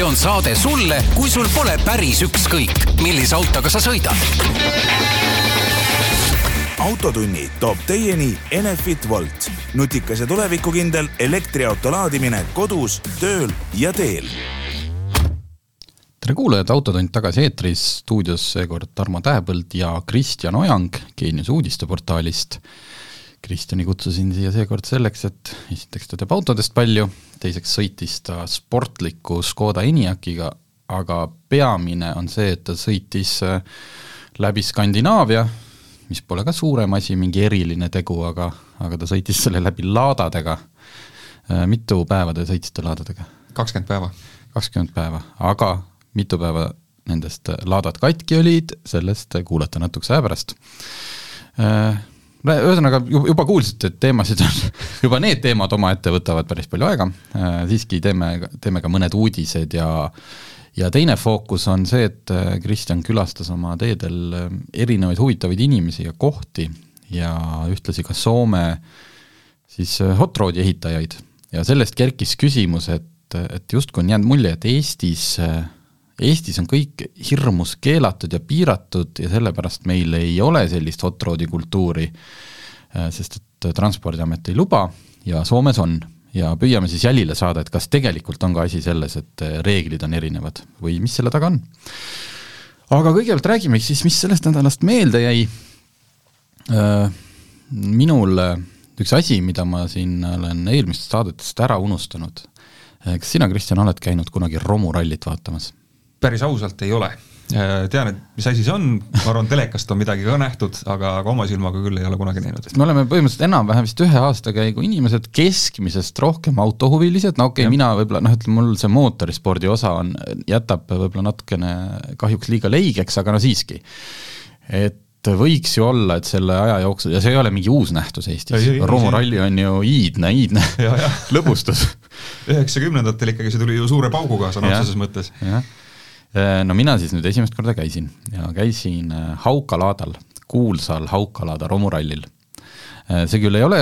see on saade sulle, kui sul pole päris ükskõik, millise autoga sa sõidad. autotunni toob teieni Enefit Volt, nutikas ja tulevikukindel elektriauto laadimine kodus, tööl ja teel tere kuulajad, Autotund tagasi eetris, stuudios seekord Tarmo Tähepõld ja Kristjan Ojang Geenius uudisteportaalist. Kristjani kutsusin siia seekord selleks, et esiteks ta teab autodest palju, teiseks sõitis ta sportliku Škoda Enyaq'iga, aga peamine on see, et ta sõitis äh, läbi Skandinaavia, mis pole ka suurem asi, mingi eriline tegu, aga, aga ta sõitis selle läbi laadadega. Äh, mitu päeva te sõitsite laadadega? kakskümmend päeva. kakskümmend päeva, aga mitu päeva nendest laadad katki olid, sellest kuulete natukese aja pärast. Äh, ühesõnaga, juba kuulsite, et teemasid on, juba need teemad omaette võtavad päris palju aega, äh, siiski teeme, teeme ka mõned uudised ja ja teine fookus on see, et äh, Kristjan külastas oma teedel erinevaid huvitavaid inimesi ja kohti ja ühtlasi ka Soome siis hot rod'i ehitajaid. Ja sellest kerkis küsimus, et, et justkui on jäänud mulje, et Eestis äh, Eestis on kõik hirmus keelatud ja piiratud ja sellepärast meil ei ole sellist hot rod'i kultuuri, äh, sest et Transpordiamet ei luba ja Soomes on. ja püüame siis jälile saada, et kas tegelikult on ka asi selles, et äh, reeglid on erinevad või mis selle taga on. aga kõigepealt räägime siis, mis sellest nädalast meelde jäi. Äh, minul üks asi, mida ma siin olen eelmistest saadetest ära unustanud, kas sina, Kristjan, oled käinud kunagi romurallit vaatamas? Päris ausalt ei ole. Äh, tean, et mis asi see on, ma arvan, telekast on midagi ka nähtud, aga, aga oma silmaga küll ei ole kunagi näinud. me oleme põhimõtteliselt enam-vähem vist ühe aastakäigu inimesed, keskmisest rohkem autohuvilised, no okei okay,, mina võib-olla noh, ütleme mul see mootorispordi osa on, jätab võib-olla natukene kahjuks liiga leigeks, aga no siiski. et võiks ju olla, et selle aja jooksul, ja see ei ole mingi uus nähtus Eestis, romuralli on ju iidne, iidne lõbustus. üheksakümnendatel ikkagi see tuli ju suure pauguga sõna otseses mõttes. jah no mina siis nüüd esimest korda käisin ja käisin äh, Haukalaadal, kuulsal Haukalaada romurallil. Äh, see küll ei ole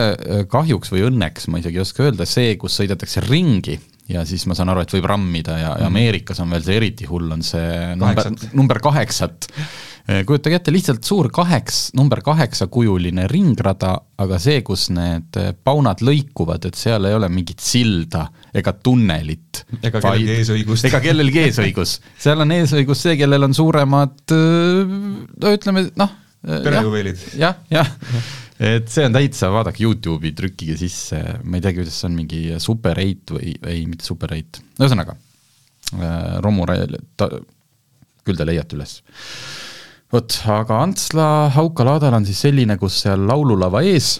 kahjuks või õnneks, ma isegi ei oska öelda, see, kus sõidetakse ringi ja siis ma saan aru, et võib rammida ja, ja mhm. Ameerikas on veel see eriti hull, on see number, number kaheksat kujutage ette, lihtsalt suur kaheks, number kaheksa kujuline ringrada, aga see, kus need eh, paunad lõikuvad, et seal ei ole mingit silda ega tunnelit. ega kellelgi eesõigust. ega kellelgi eesõigus, seal on eesõigus see, kellel on suuremad eh, no ütleme noh. perejuveelid. jah, jah ja. et see on täitsa, vaadake Youtube'i, trükkige sisse, ma ei teagi, kuidas see on, mingi Super eight või, ei, mitte Super eight, ühesõnaga, romurall, ta, küll te leiate üles vot, aga Antsla Haukalaadal on siis selline, kus seal laululava ees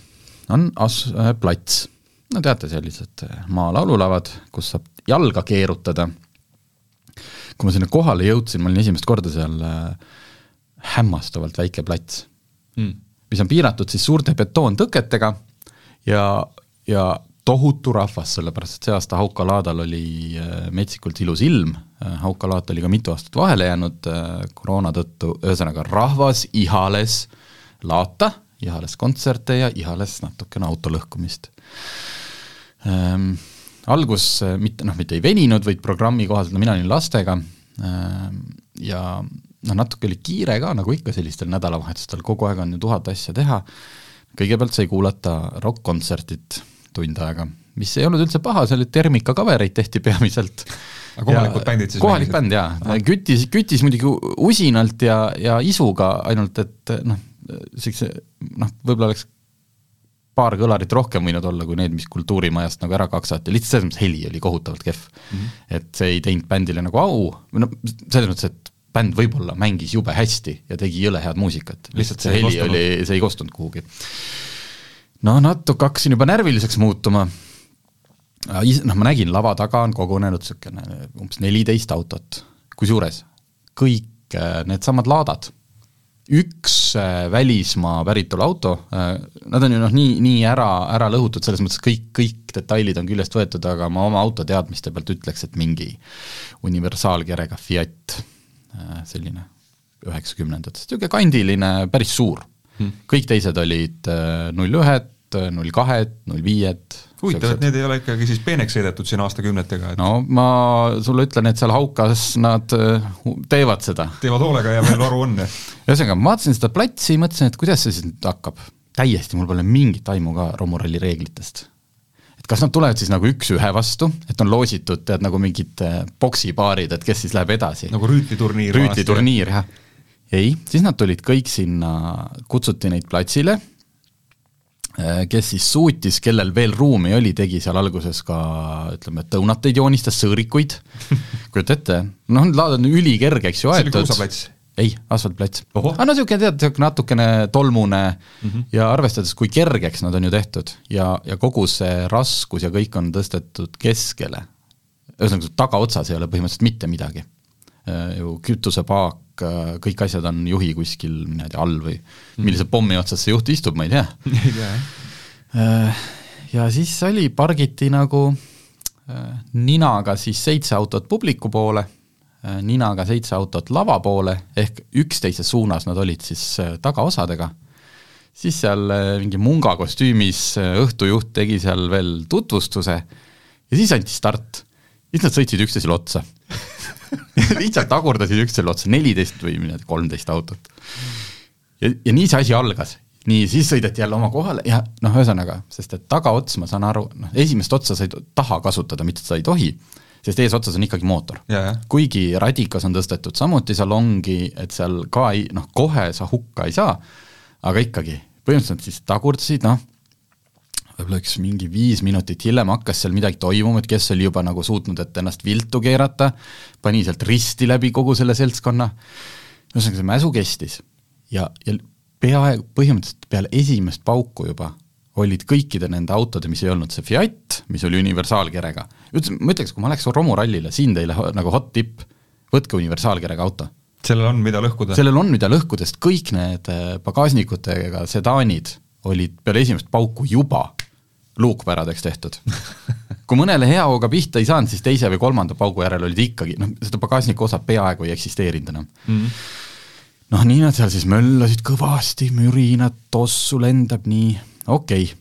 on as-, äh, plats. no teate, sellised äh, maalaululavad, kus saab jalga keerutada. kui ma sinna kohale jõudsin, ma olin esimest korda seal äh, hämmastavalt väike plats mm., mis on piiratud siis suurte betoontõketega ja, ja tohutu rahvas, sellepärast et see aasta Hauka laadal oli äh, metsikult ilus ilm, äh, Hauka laat oli ka mitu aastat vahele jäänud äh, koroona tõttu, ühesõnaga rahvas ihales laata, ihales kontserte ja ihales natukene auto lõhkumist. Ähm,. algus mitte noh, mitte ei veninud, vaid programmi kohaselt, no mina olin lastega ähm, ja noh, natuke oli kiire ka, nagu ikka sellistel nädalavahetustel, kogu aeg on ju tuhat asja teha, kõigepealt sai kuulata rokk-kontsertit tund aega, mis ei olnud üldse paha, seal olid Termika cover'eid tehti peamiselt. aga kohalikud bändid siis kohalik bänd jaa, küttis, küttis muidugi usinalt ja, ja isuga, ainult et noh, siukse noh, võib-olla oleks paar kõlarit rohkem võinud olla kui need, mis Kultuurimajast nagu ära kaksati, lihtsalt selles mõttes heli oli kohutavalt kehv. Mm. -hmm. et see ei teinud bändile nagu au, või noh, selles mõttes, et bänd võib-olla mängis jube hästi ja tegi jõle head muusikat, lihtsalt see, see heli oli, see ei kostunud kuhugi no natuke hakkasin juba närviliseks muutuma. noh, ma nägin, lava taga on kogunenud niisugune umbes neliteist autot, kusjuures kõik äh, needsamad laadad, üks äh, välismaa päritolu auto, äh, nad on ju noh, nii, nii ära, ära lõhutud, selles mõttes kõik, kõik detailid on küljest võetud, aga ma oma auto teadmiste pealt ütleks, et mingi universaalkerega Fiat, selline üheksakümnendatest, niisugune kandiline, päris suur. Kõik teised olid äh, null ühed, null kahed, null viied, huvitav, et need ei ole ikkagi siis peeneks sõidetud siin aastakümnetega, et no ma sulle ütlen, et seal Haukas nad äh, teevad seda. teevad hoolega ja veel varu on. ühesõnaga, ma vaatasin seda platsi, mõtlesin, et kuidas see siis nüüd hakkab. täiesti, mul pole mingit aimu ka romuralli reeglitest. et kas nad tulevad siis nagu üks-ühe vastu, et on loositud, tead, nagu mingid äh, poksipaarid, et kes siis läheb edasi. nagu rüütliturniir. rüütliturniir, jah. Ei, siis nad tulid kõik sinna, kutsuti neid platsile Äh, kes siis suutis, kellel veel ruumi oli, tegi seal alguses ka ütleme, et õunateid joonistas, sõõrikuid, kujuta ette, noh, laad on ülikerge, eks ju, aetud. see oli kruusaplats? ei, asfaltplats. aga no niisugune tead, niisugune natukene tolmune mm -hmm. ja arvestades, kui kergeks nad on ju tehtud ja, ja kogu see raskus ja kõik on tõstetud keskele, ühesõnaga tagaotsas ei ole põhimõtteliselt mitte midagi. Äh, ju kütusepaak, Äh, kõik asjad on juhi kuskil niimoodi all või mhm. millise pommi otsas see juht istub, ma ei tea. ei tea. Äh, ja siis oli, pargiti nagu äh, ninaga siis seitse autot publiku poole, ninaga seitse autot lava poole, ehk üksteise suunas nad olid siis tagaosadega, siis seal mingi munga kostüümis õhtujuht tegi seal veel tutvustuse ja siis anti start. siis nad sõitsid üksteisele otsa lihtsalt tagurdasid üksteisele otsa, neliteist või kolmteist autot. ja, ja nii see asi algas. nii, siis sõideti jälle oma kohale ja noh, ühesõnaga, sest et tagaots, ma saan aru, noh, esimest otsa sa ei taha kasutada, mitte sa ei tohi, sest eesotsas on ikkagi mootor. kuigi radikas on tõstetud samuti salongi, et seal ka ei, noh, kohe sa hukka ei saa, aga ikkagi, põhimõtteliselt siis tagurdasid, noh, võib-olla üks mingi viis minutit hiljem hakkas seal midagi toimuma, et kes oli juba nagu suutnud, et ennast viltu keerata, pani sealt risti läbi kogu selle seltskonna, ühesõnaga see mäsu kestis ja, ja peaaegu, põhimõtteliselt peale esimest pauku juba olid kõikide nende autode, mis ei olnud see Fiat, mis oli universaalkerega, ütlesin, ma ütleks, kui ma läheks romurallile, siin teile nagu hot tipp, võtke universaalkerega auto. sellel on, mida lõhkuda? sellel on, mida lõhkuda, sest kõik need pagasnikutega sedaanid olid peale esimest pauku juba luukpäradeks tehtud kui mõnele hea hooga pihta ei saanud, siis teise või kolmanda paugu järel olid ikkagi, noh, seda pagasniku osa peaaegu ei eksisteerinud enam mm. -hmm. noh, nii nad seal siis möllasid kõvasti, mürinad, tossu lendab, nii, okei okay..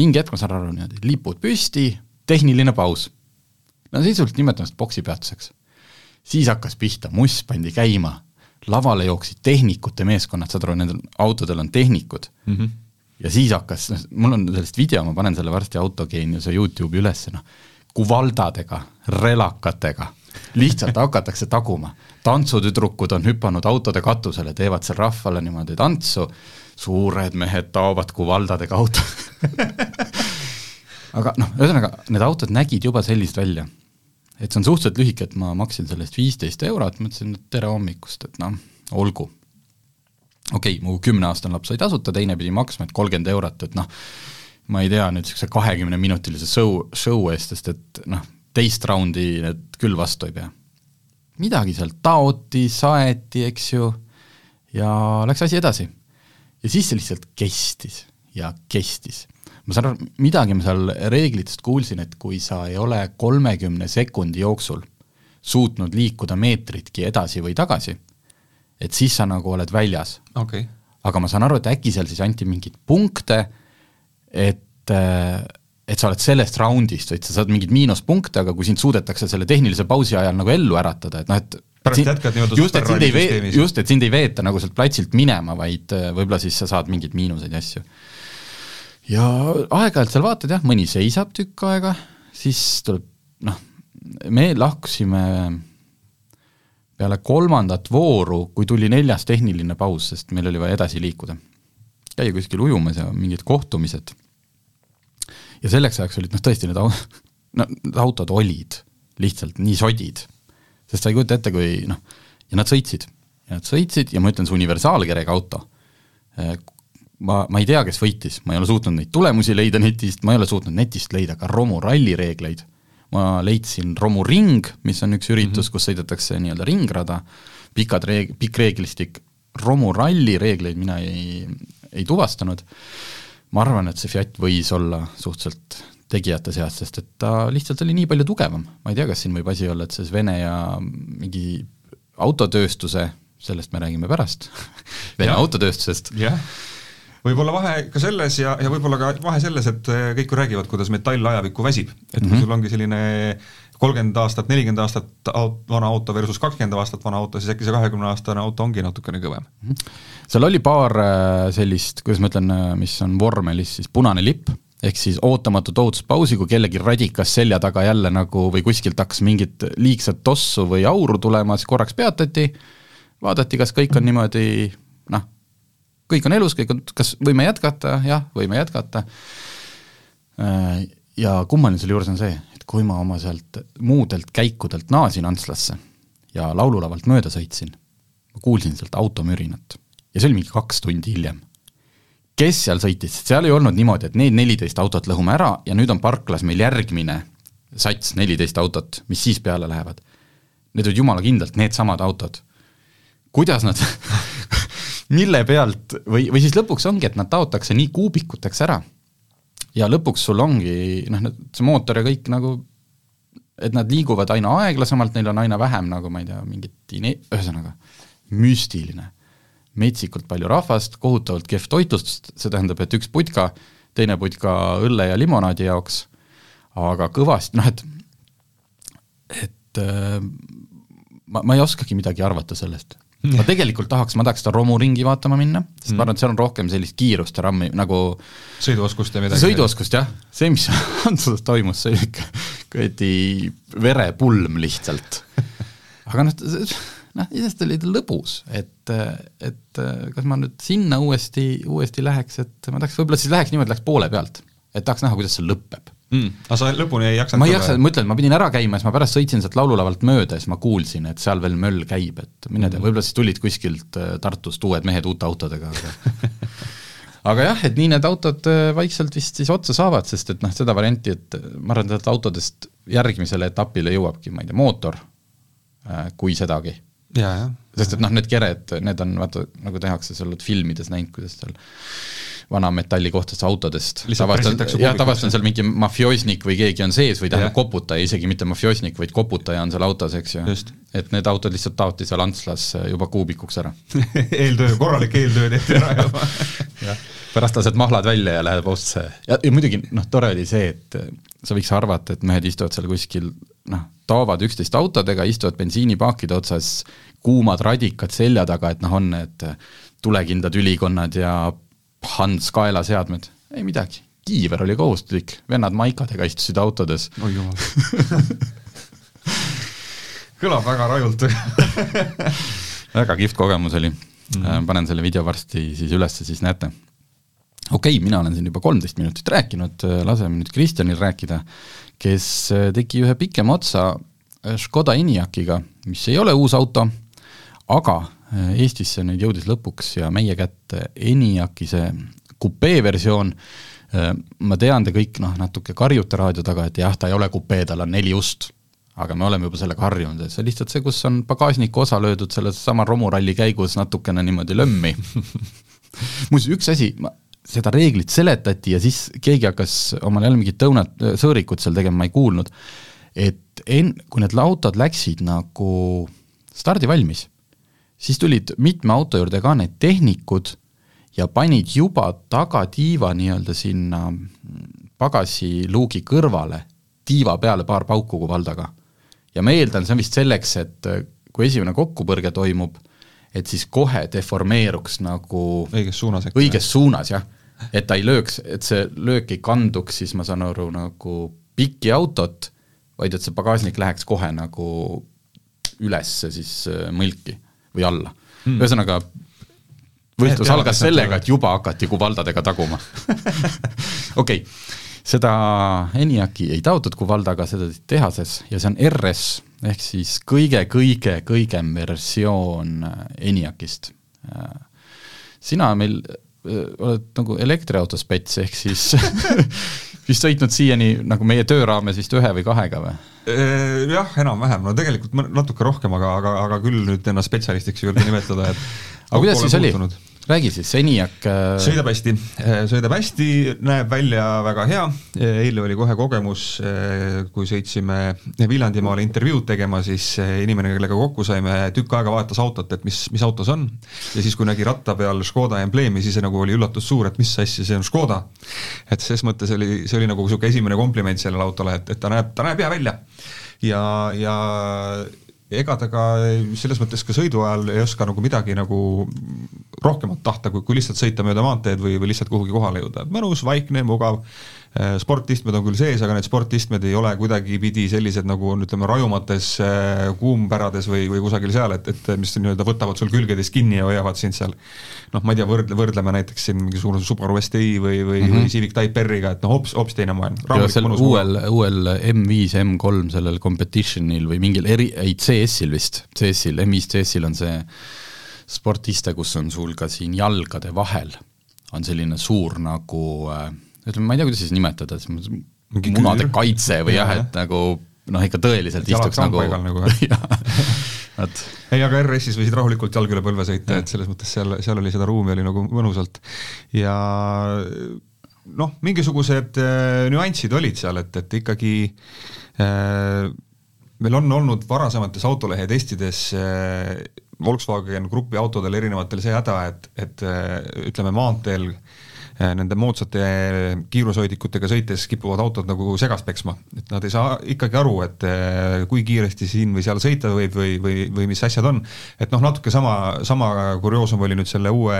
mingi hetk ma saan aru niimoodi, lipud püsti, tehniline paus. no sisuliselt nimetame seda poksipeatuseks. siis hakkas pihta, muss pandi käima, lavale jooksid tehnikute meeskonnad, saad aru, nendel autodel on tehnikud mm. -hmm ja siis hakkas, noh, mul on sellest video, ma panen selle varsti autogeeniuse Youtube'i ülesse, noh, kuvaldadega, relakatega, lihtsalt hakatakse taguma. tantsutüdrukud on hüpanud autode katusele, teevad seal rahvale niimoodi tantsu, suured mehed taovad kuvaldadega auto aga noh, ühesõnaga need autod nägid juba sellised välja. et see on suhteliselt lühike, et ma maksin selle eest viisteist eurot, mõtlesin, et tere hommikust, et noh, olgu okei okay,, mu kümneaastane laps sai tasuta, teine pidi maksma, et kolmkümmend eurot, et noh, ma ei tea nüüd niisuguse kahekümneminutilise show, show eest, sest et noh, teist raundi need küll vastu ei pea. midagi sealt taoti, saeti, eks ju, ja läks asi edasi. ja siis see lihtsalt kestis ja kestis. ma saan aru, midagi ma seal reeglitest kuulsin, et kui sa ei ole kolmekümne sekundi jooksul suutnud liikuda meetritki edasi või tagasi, et siis sa nagu oled väljas. Okay.. aga ma saan aru, et äkki seal siis anti mingeid punkte, et äh, et sa oled sellest raundist, vaid sa saad mingeid miinuspunkte, aga kui sind suudetakse selle tehnilise pausi ajal nagu ellu äratada, et noh, et pärast jätkad nii-öelda et ei vee-, just, et sind ei veeta nagu sealt platsilt minema, vaid äh, võib-olla siis sa saad mingeid miinuseid ja asju. ja aeg-ajalt seal vaatad jah, mõni seisab tükk aega, siis tuleb noh, me lahkusime peale kolmandat vooru, kui tuli neljas tehniline paus, sest meil oli vaja edasi liikuda, käia kuskil ujumas ja mingid kohtumised. ja selleks ajaks olid noh, tõesti need au-, no need autod olid lihtsalt nii sodid, sest sa ei kujuta ette, kui noh, ja nad sõitsid, ja nad sõitsid ja ma ütlen, see universaalkerega auto, eh, ma, ma ei tea, kes võitis, ma ei ole suutnud neid tulemusi leida netist, ma ei ole suutnud netist leida ka Romu ralli reegleid ma leidsin Romu Ring, mis on üks üritus mm, -hmm. kus sõidetakse nii-öelda ringrada, pikad reeg-, pikk reeglistik, Romu ralli reegleid mina ei, ei tuvastanud, ma arvan, et see Fiat võis olla suhteliselt tegijate seas, sest et ta lihtsalt oli nii palju tugevam, ma ei tea, kas siin võib asi olla, et see Vene ja mingi autotööstuse, sellest me räägime pärast. Vene autotööstusest. Yeah., võib-olla vahe ka selles ja, ja võib-olla ka vahe selles, et äh, kõik ju räägivad, kuidas metall ajapikku väsib, et kui mm -hmm. sul ongi selline kolmkümmend aastat, nelikümmend aastat vana auto versus kakskümmend aastat vana auto, siis äkki see kahekümne aastane auto ongi natukene kõvem mm. -hmm. seal oli paar äh, sellist, kuidas ma ütlen, äh, mis on vormelis siis punane lipp, ehk siis ootamatut ohutuspausi, kui kellelgi radikas selja taga jälle nagu või kuskilt hakkas mingit liigset tossu või auru tulema, siis korraks peatati, vaadati, kas kõik on niimoodi kõik on elus, kõik on, kas võime jätkata, jah, võime jätkata. Äh, ja kummaline selle juures on see, et kui ma oma sealt muudelt käikudelt naasin Antslasse ja laululavalt mööda sõitsin, ma kuulsin sealt automürinat ja see oli mingi kaks tundi hiljem. kes seal sõitis, seal ei olnud niimoodi, et need neliteist autot lõhume ära ja nüüd on parklas meil järgmine sats, neliteist autot, mis siis peale lähevad. Need olid jumala kindlalt needsamad autod. kuidas nad mille pealt või, või siis lõpuks ongi, et nad taotakse nii kuubikuteks ära ja lõpuks sul ongi noh, see mootor ja kõik nagu, et nad liiguvad aina aeglasemalt, neil on aina vähem nagu ma ei tea, mingit ine-, ühesõnaga, müstiline. metsikult palju rahvast, kohutavalt kehv toitlustus, see tähendab, et üks putka, teine putka õlle ja limonaadi jaoks, aga kõvasti, noh et, et äh, ma, ma ei oskagi midagi arvata sellest ma tegelikult tahaks, ma tahaks seda romuringi vaatama minna, sest mm. ma arvan, et seal on rohkem sellist kiirust ja rammi nagu sõiduoskust ja midagi. sõiduoskust jah, see, mis Antsus toimus, see oli ikka kuradi verepulm lihtsalt. aga noh, noh, iseenesest oli ta lõbus, et, et kas ma nüüd sinna uuesti, uuesti läheks, et ma tahaks, võib-olla siis läheks niimoodi, läheks poole pealt, et tahaks näha, kuidas see lõpeb mm.. aga sa lõpuni ei jaksanud ma ei jaksa, ma ütlen, ma pidin ära käima, siis ma pärast sõitsin sealt laululavalt mööda ja siis ma kuulsin, et seal veel möll käib, et mine tea mm., võib-olla siis tulid kuskilt äh, Tartust uued mehed uute autodega, aga aga jah, et nii need autod äh, vaikselt vist siis otsa saavad, sest et noh, seda varianti, et äh, ma arvan, et autodest järgmisele etapile jõuabki, ma ei tea, mootor, kui sedagi. sest et noh, need kered, need on vaata, nagu tehakse, sa oled filmides näinud, kuidas seal vana metallikoohtadest autodest. tavaliselt on, jah, tavaliselt on seal mingi mafioosnik või keegi on sees või tähendab koputaja, isegi mitte mafioosnik, vaid koputaja on seal autos, eks ju. et need autod lihtsalt taoti seal Antslas juba kuubikuks ära. Eeltöö, korralik eeltöö tehti ära juba. Pärast lased mahlad välja ja läheb otse ja, ja muidugi noh, tore oli see, et sa võiks arvata, et mehed istuvad seal kuskil noh, taovad üksteist autodega, istuvad bensiinipaakide otsas, kuumad radikad selja taga, et noh, on need tulekindlad ülikonnad ja Hans kaelaseadmed, ei midagi, kiiver oli kohustuslik, vennad maikadega istusid autodes. oi jumal. Kõlab väga rajult. Väga kihvt kogemus oli. Mm., äh, panen selle video varsti siis üles, siis näete. okei okay,, mina olen siin juba kolmteist minutit rääkinud, äh, laseme nüüd Kristjanil rääkida, kes äh, tegi ühe pikema otsa Škoda Enyaq'iga, mis ei ole uus auto, aga Äh, Eestisse nüüd jõudis lõpuks ja meie kätte ENIAC-i see kupee versioon, äh, ma tean, te kõik noh, natuke karjute raadio taga, et jah, ta ei ole kupee, tal on neli ust, aga me oleme juba sellega harjunud, et see on lihtsalt see, kus on pagasniku osa löödud sellesama romuralli käigus natukene niimoodi lömmi. Muuseas, üks asi, ma, seda reeglit seletati ja siis keegi hakkas omale jälle mingit õunat, sõõrikut seal tegema, ma ei kuulnud, et en-, kui need autod läksid nagu stardivalmis siis tulid mitme auto juurde ka need tehnikud ja panid juba tagatiiva nii-öelda sinna pagasiluugi kõrvale, tiiva peale paar pauku kuvaldaga. ja ma eeldan, see on vist selleks, et kui esimene kokkupõrge toimub, et siis kohe deformeeruks nagu õiges suunas õiges suunas, jah. et ta ei lööks, et see löök ei kanduks siis, ma saan aru, nagu pikki autot, vaid et see pagasnik läheks kohe nagu ülesse siis äh, mõlki või alla hmm.. ühesõnaga, võistlus algas sellega, et juba hakati kuvaldadega taguma okei okay., seda ENIAC-i ei taotud kuvaldaga, seda tehti tehases ja see on RS ehk siis kõige-kõige-kõigem versioon ENIAC-ist. sina meil äh, oled nagu elektriauto spets, ehk siis vist sõitnud siiani nagu meie töö raames vist ühe või kahega või? Äh, jah, enam-vähem, no tegelikult natuke rohkem, aga, aga, aga küll nüüd ennast spetsialistiks ei julge nimetada, et aga kuidas siis oli? Räägi siis, ENIAC äh, sõidab hästi, sõidab hästi, näeb välja väga hea, eile oli kohe kogemus, kui sõitsime Viljandimaale intervjuud tegema, siis inimene, kellega kokku saime, tükk aega vaatas autot, et mis, mis auto see on. ja siis, kui nägi ratta peal Škoda embleemi, siis nagu oli üllatus suur, et mis asja, see on Škoda. et ses mõttes oli, see oli nagu niisugune esimene kompliment sellele autole, et, et ta näeb, ta näeb hea välja. ja, ja ega ta ka selles mõttes ka sõidu ajal ei oska nagu midagi nagu rohkemat tahta, kui, kui lihtsalt sõita mööda maanteed või, või lihtsalt kuhugi kohale jõuda, mõnus, vaikne, mugav sportistmed on küll sees, aga need sportistmed ei ole kuidagipidi sellised, nagu on ütleme, rajumates äh, kuumpärades või, või kusagil seal, et, et mis nii-öelda võtavad sul külgedest kinni ja hoiavad sind seal noh, ma ei tea, võrdle, võrdleme näiteks siin mingisuguse Subaru STi või, või mm, -hmm. või Civic Type R-iga, et noh, hoopis, hoopis teine maailm. uuel, uuel M5, M3 sellel competition'il või mingil eri, ei CS-il vist, CS-il, M5 CS-il on see sportiste, kus on sul ka siin jalgade vahel on selline suur nagu äh, ütleme, ma ei tea, kuidas siis nimetada, munade kaitse või jah, et nagu noh, ikka tõeliselt istuks nagu, nagu vot. ei, aga RS-is võisid rahulikult jalg üle põlve sõita, et selles mõttes seal, seal oli seda ruumi oli nagu mõnusalt. Ja noh, mingisugused äh, nüansid olid seal, et, et ikkagi äh, meil on olnud varasemates autolehe testides äh, Volkswagen Grupi autodel erinevatel see häda, et, et äh, ütleme, maanteel Äh, nende moodsate kiirushoidikutega sõites kipuvad autod nagu segast peksma, et nad ei saa ikkagi aru, et äh, kui kiiresti siin või seal sõita võib või, või, või mis asjad on. et noh, natuke sama, sama kurioosum oli nüüd selle uue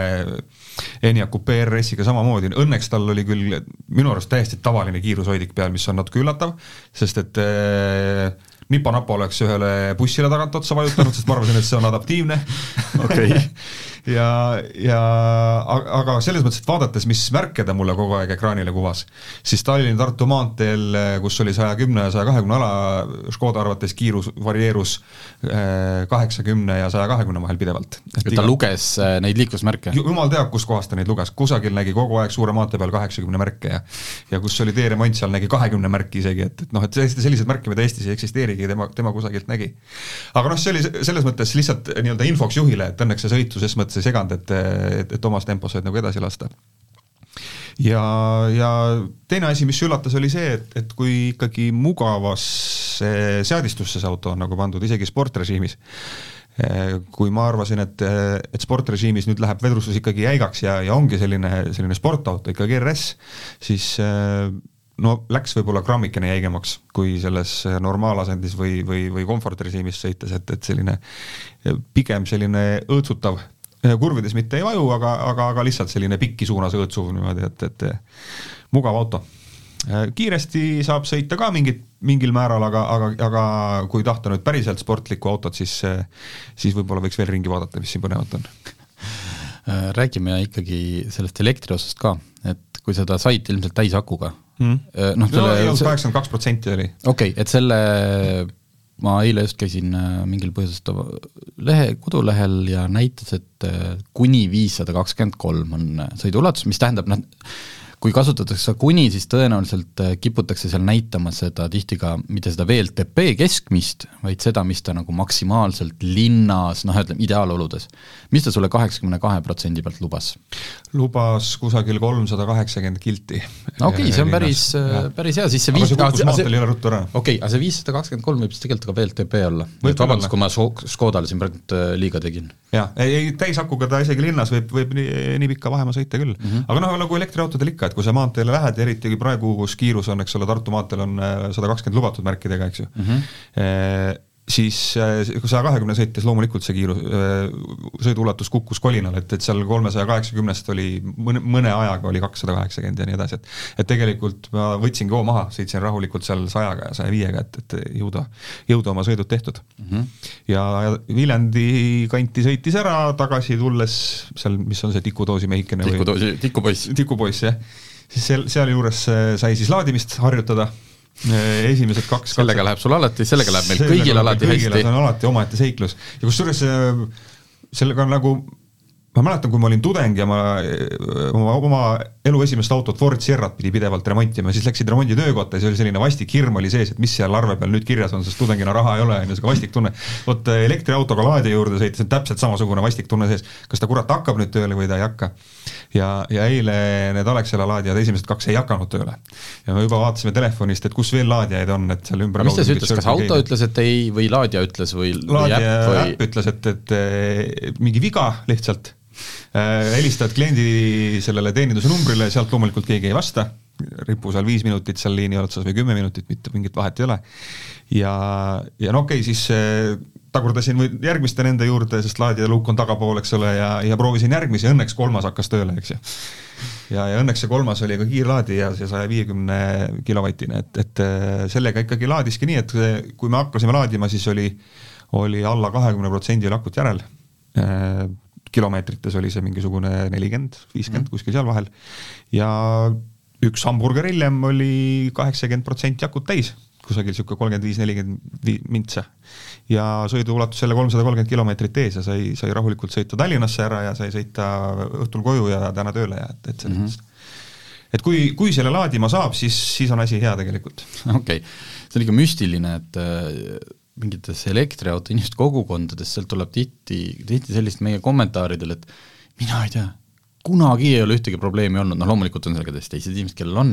Enyaq Coupe RS-iga samamoodi, õnneks tal oli küll minu arust täiesti tavaline kiirushoidik peal, mis on natuke üllatav, sest et äh, nipa-napa oleks ühele bussile tagant otsa vajutanud, sest ma arvasin, et see on adaptiivne. okei okay. ja, ja aga selles mõttes, et vaadates, mis märke ta mulle kogu aeg ekraanile kuvas, siis Tallinna-Tartu maanteel, kus oli saja kümne ja saja kahekümne ala, Škoda arvates kiirus varieerus eh, kaheksakümne ja saja kahekümne vahel pidevalt. et ta iga... luges eh, neid liiklusmärke? jumal teab, kuskohast ta neid luges, kusagil nägi kogu aeg suure maantee peal kaheksakümne märke ja ja kus oli teeremont, seal nägi kahekümne märki isegi, et, et noh, et selliseid märke, mida Eestis ei eksisteerigi, tema, tema kusagilt nägi. aga noh, see oli selles mõttes lihtsalt nii-öelda infoks juhile, et õnneks see sõitu ses mõttes ei seganud, et, et, et omas tempos said nagu edasi lasta ja, ja teine asi, mis üllatas, oli see, et, et kui ikkagi mugavasse seadistusse see auto on nagu pandud, isegi sportrežiimis, kui ma arvasin, et, et sportrežiimis nüüd läheb vedrustus ikkagi jäigaks ja, ja ongi selline, selline sportauto, ikkagi RS, siis no läks võib-olla grammikene jäigemaks kui selles normaalasendis või, või, või komfortrežiimis sõites, et, et selline pigem selline õõtsutav, kurvides mitte ei vaju, aga, aga, aga lihtsalt selline pikki suunas õõtsuv niimoodi, et, et mugav auto. kiiresti saab sõita ka mingit, mingil määral, aga, aga, aga kui tahta nüüd päriselt sportlikku autot, siis, siis võib-olla võiks veel ringi vaadata, mis siin põnevat on räägime ikkagi sellest elektri osast ka, et kui seda said ilmselt täisakuga mm.. noh, selle no, kaheksakümmend kaks protsenti oli. okei okay,, et selle ma eile just käisin äh, mingil põhjusel lehe, kodulehel ja näitas, et äh, kuni viissada kakskümmend kolm on sõiduulatus, mis tähendab, noh, kui kasutatakse kuni, siis tõenäoliselt äh, kiputakse seal näitama seda tihti ka mitte seda VLTP keskmist, vaid seda, mis ta nagu maksimaalselt linnas, noh ütleme ideaaloludes. mis ta sulle kaheksakümne kahe protsendi pealt lubas? lubas kusagil kolmsada kaheksakümmend kilti. no okei okay,, see on päris, äh, päris hea, siis see viis aga see kukkus maanteel ole ruttu ära. okei okay,, aga see viissada kakskümmend kolm võib siis tegelikult ka VLTP olla. vabandust, kui ma Škodale siin praegu äh, liiga tegin. jaa, ei, ei täisakuga ta isegi linnas võib, võib nii, nii pikka vahemaa sõita küll mm. -hmm. aga noh, nagu elektriautodel ikka, et et kui sa maanteele lähed, eriti praegu, kus kiirus on, eks ole, Tartu maanteel on äh, sada kakskümmend lubatud märkidega, eks ju mm, -hmm siis kui saja kahekümne sõites loomulikult see kiirus, sõiduulatus kukkus kolinal, et, et seal kolmesaja kaheksakümnest oli mõne, mõne ajaga oli kakssada kaheksakümmend ja nii edasi, et et tegelikult ma võtsingi hoo maha, sõitsin rahulikult seal sajaga ja saja viiega, et, et jõuda, jõuda oma sõidud tehtud mm. -hmm. ja, ja Viljandi kanti sõitis ära, tagasi tulles seal, mis on see tikutoosi mehikene tikutoosi, tikupoiss. tikupoiss, jah siis seal, sealjuures äh, sai siis laadimist harjutada äh, esimesed kaks sellega kaks... läheb sul alati, sellega läheb meil kõigil alati hästi. see on alati omaette seiklus ja kusjuures äh, sellega on nagu ma mäletan, kui ma olin tudeng ja ma oma, oma elu esimest autot Ford Sierrat pidi pidevalt remontima, siis läksid remonditöökotta ja siis oli selline vastik hirm oli sees, et mis seal arve peal nüüd kirjas on, sest tudengina raha ei ole, on ju, sihuke vastik tunne. vot elektriautoga laadi juurde sõites on täpselt samasugune vastik tunne sees, kas ta kurat hakkab nüüd tööle või ta ei hakka. ja, ja eile need Alexela laadijad, esimesed kaks ei hakanud tööle. ja me juba vaatasime telefonist, et kus veel laadijaid on, et seal ümber mis ta siis ütles, kas auto ütles, et ei, või laadija ütles või laadija äpp või... ütles, et, et mingi viga lihtsalt helistad kliendi sellele teeninduse numbrile, sealt loomulikult keegi ei vasta, ripu seal viis minutit seal liini otsas või kümme minutit, mitte mingit vahet ei ole. ja, ja no okei okay,, siis äh, tagurdasin järgmiste nende juurde, sest laadija luuk on tagapool, eks ole, ja, ja proovisin järgmisi, õnneks kolmas hakkas tööle, eks ju. ja, ja õnneks see kolmas oli ka kiirlaadija, see saja viiekümne kilovatine, et, et äh, sellega ikkagi laadiski nii, et kui me hakkasime laadima, siis oli, oli alla kahekümne protsendi akut järel kilomeetrites oli see mingisugune nelikümmend, viiskümmend, mhm. kuskil seal vahel. ja üks hamburger hiljem oli kaheksakümmend protsenti akut täis, kusagil niisugune kolmkümmend viis, nelikümmend mintsa. ja sõidu ulatus jälle kolmsada kolmkümmend kilomeetrit ees ja sai, sai rahulikult sõita Tallinnasse ära ja sai sõita õhtul koju ja täna tööle ja et, et selles mõttes mm -hmm. et kui, kui selle laadima saab, siis, siis on asi hea tegelikult. okei okay., see on ikka müstiline, et mingites elektriauto inimeste kogukondades, sealt tuleb tihti, tihti sellist meie kommentaaridel, et mina ei tea, kunagi ei ole ühtegi probleemi olnud, noh loomulikult on seal ka teised inimesed, kellel on,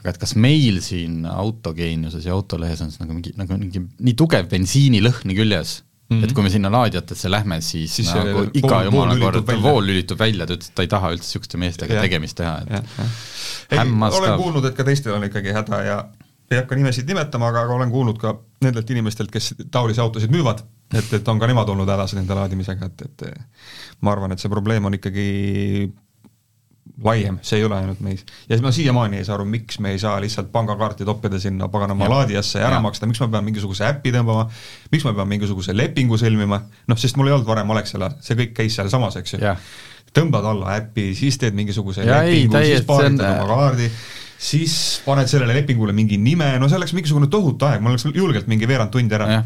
aga et kas meil siin autogeeniuses ja autolehes on nagu mingi, nagu mingi nii tugev bensiinilõhn küljes mm, -hmm. et kui me sinna laadijatesse lähme, siis, siis nagu iga jumala kord vool lülitub välja, ta ütles, et ta ei taha üldse niisuguste meestega ja. tegemist teha, et hämmastav. olen kuulnud, et ka teistel on ikkagi häda ja ei hakka nimesid nimetama, aga, aga olen kuulnud ka nendelt inimestelt, kes taolisi autosid müüvad, et, et on ka nemad olnud hädas nende laadimisega, et, et ma arvan, et see probleem on ikkagi laiem, see ei ole ainult meis. ja siis ma siiamaani ei saa aru, miks me ei saa lihtsalt pangakaarti toppida sinna paganama ja. laadijasse ja ära ja. maksta, miks ma pean mingisuguse äpi tõmbama, miks ma pean mingisuguse lepingu sõlmima, noh, sest mul ei olnud varem Alexela, see kõik käis sealsamas, eks ju. tõmbad alla äpi, siis teed mingisuguse ja lepingu, siis paaritad on... oma kaardi siis paned sellele lepingule mingi nime, no see läks mingisugune tohutu aeg, mul läks julgelt mingi veerand tundi ära.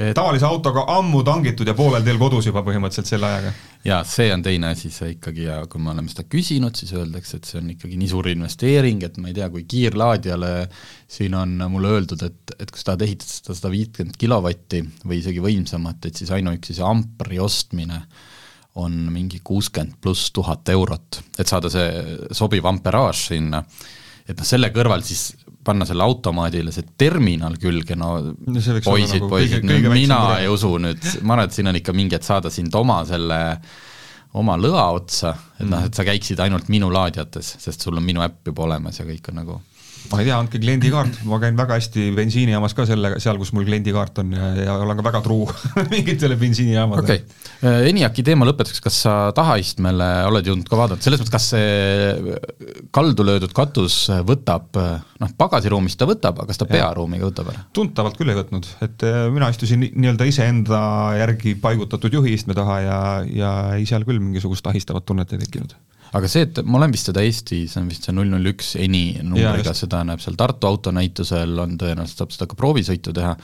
Et... tavalise autoga ammu tangitud ja poolel teel kodus juba põhimõtteliselt selle ajaga. jaa, see on teine asi, see ikkagi ja kui me oleme seda küsinud, siis öeldakse, et see on ikkagi nii suur investeering, et ma ei tea, kui kiirlaadijale siin on mulle öeldud, et, et kui sa tahad ehitada seda sada viitkümmet kilovatti või isegi võimsamat, et siis ainuüksi see ampri ostmine on mingi kuuskümmend pluss tuhat eurot, et saada see sobiv amperaaž sinna et noh, selle kõrval siis panna selle automaadile see terminal külge, no, no poisid, nagu poisid, mina ei usu nüüd, ma arvan, et siin on ikka mingi, et saada sind oma selle oma lõa otsa, et noh, et sa käiksid ainult minu laadijates, sest sul on minu äpp juba olemas ja kõik on nagu ma ei tea, andke kliendikaart, ma käin väga hästi bensiinijaamas ka selle, seal, kus mul kliendikaart on ja, ja olen ka väga truu mingitele bensiinijaamadele. okei okay., ENIAC-i teema lõpetuseks, kas sa tahaistmele oled jõudnud ka vaadata, selles mõttes, kas see kaldu löödud katus võtab, noh, pagasiruumist ta võtab, aga kas ta pearuumiga võtab ära? tuntavalt küll ei võtnud, et äh, mina istusin nii-öelda iseenda järgi paigutatud juhiistme taha ja, ja ei, seal küll mingisugust ahistavat tunnet ei tekkinud aga see, et ma olen vist seda Eesti, see on vist see null null üks ENI numbriga, seda näeb seal Tartu autonäitusel, on tõenäoliselt saab seda ka proovisõitu teha,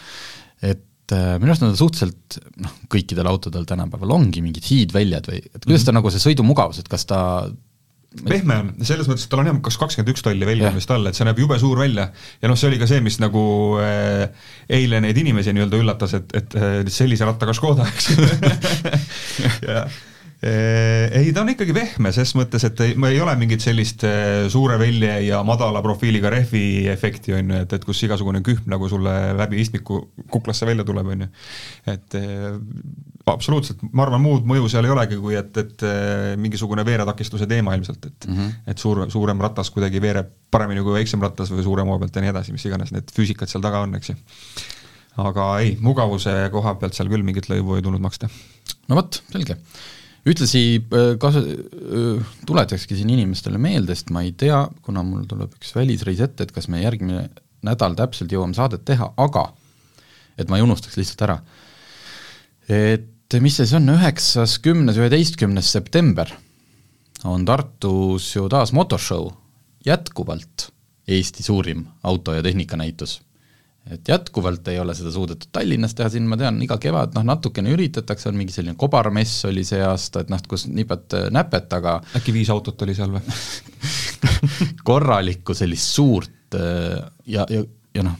et äh, minu arust nad on suhteliselt noh, kõikidel autodel tänapäeval ongi mingid hiidväljad või et kuidas ta mm -hmm. nagu see sõidumugavus, et kas ta pehme on, selles mõttes, et tal on jah, kas kakskümmend üks tolli välja vist all, et see näeb jube suur välja. ja noh, see oli ka see, mis nagu äh, eile neid inimesi nii-öelda üllatas, et, et äh, sellise rattaga Škoda, eks ei, ta on ikkagi vehme ses mõttes, et ei, ei ole mingit sellist suure velje ja madala profiiliga rehvi efekti, on ju, et, et kus igasugune kühm nagu sulle läbi istmiku kuklasse välja tuleb, on ju. et absoluutselt, ma arvan, muud mõju seal ei olegi, kui et, et mingisugune veeretakistuse teema ilmselt, et mm -hmm. et suur, suurem ratas kuidagi veereb paremini kui väiksem ratas või suure maa pealt ja nii edasi, mis iganes need füüsikad seal taga on, eks ju aga ei, mugavuse koha pealt seal küll mingit lõivu ei tulnud maksta. no vot, selge ühtlasi äh, kas-, äh, tuletakski siin inimestele meelde, sest ma ei tea, kuna mul tuleb üks välisreis ette, et kas me järgmine nädal täpselt jõuame saadet teha, aga et ma ei unustaks lihtsalt ära, et mis see siis on, üheksas, kümnes, üheteistkümnes september on Tartus ju taas motorshow, jätkuvalt Eesti suurim auto- ja tehnikanäitus. Et jätkuvalt ei ole seda suudetud Tallinnas teha, siin ma tean, iga kevad noh, natukene üritatakse, on mingi selline kobarmess oli see aasta, et noh, kus nipad näpet, aga äkki viis autot oli seal või korralikku sellist suurt ja, ja, ja noh,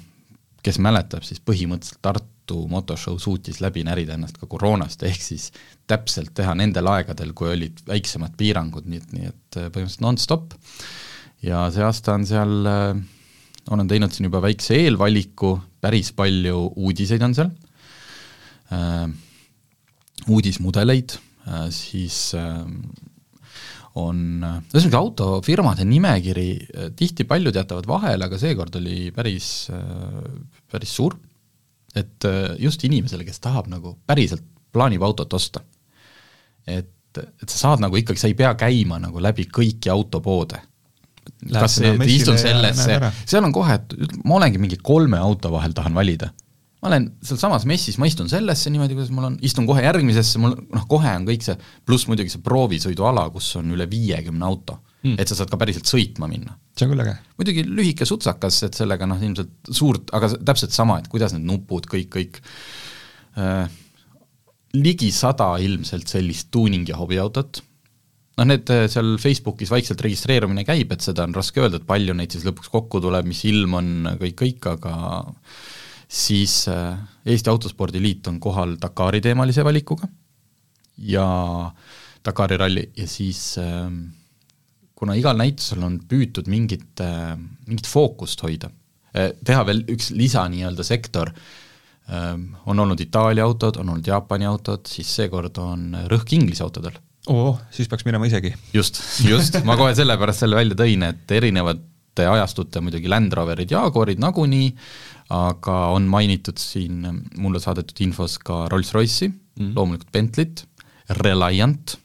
kes mäletab, siis põhimõtteliselt Tartu motoshow suutis läbi närida ennast ka koroonast, ehk siis täpselt teha nendel aegadel, kui olid väiksemad piirangud, nii et, nii et põhimõtteliselt nonstop. ja see aasta on seal äh, olen teinud siin juba väikse eelvaliku, päris palju uudiseid on seal. Äh,, uudismudeleid äh,, siis äh, on, ühesõnaga autofirmade nimekiri äh, tihti paljud jätavad vahele, aga seekord oli päris äh,, päris suur, et äh, just inimesele, kes tahab nagu päriselt, plaanib autot osta, et, et sa saad nagu ikkagi, sa ei pea käima nagu läbi kõiki autopoode kas istun sellesse, seal on kohe, et ma olengi mingi kolme auto vahel tahan valida. ma olen sealsamas messis, ma istun sellesse niimoodi, kuidas mul on, istun kohe järgmisesse, mul noh, kohe on kõik see, pluss muidugi see proovisõiduala, kus on üle viiekümne auto mm., et sa saad ka päriselt sõitma minna. see on küll äge. muidugi lühike sutsakas, et sellega noh, ilmselt suurt, aga täpselt sama, et kuidas need nupud, kõik, kõik äh, ligi sada ilmselt sellist tuuning- ja hobiautot noh, need äh, seal Facebookis vaikselt registreerumine käib, et seda on raske öelda, et palju neid siis lõpuks kokku tuleb, mis ilm on, kõik, kõik, aga siis äh, Eesti Autospordi Liit on kohal Dakari teemalise valikuga ja Dakari ralli ja siis äh, kuna igal näitusel on püütud mingit, mingit fookust hoida, teha veel üks lisa nii-öelda sektor, on olnud Itaalia autod, on olnud Jaapani autod, siis seekord on rõhk Inglise autodel oo, siis peaks minema isegi. just, just, ma kohe sellepärast selle välja tõin, et erinevate ajastute muidugi Land Roverid, Jaguarid nagunii, aga on mainitud siin mulle saadetud infos ka Rolls-Royce'i mm., loomulikult Bentley't, Reliant,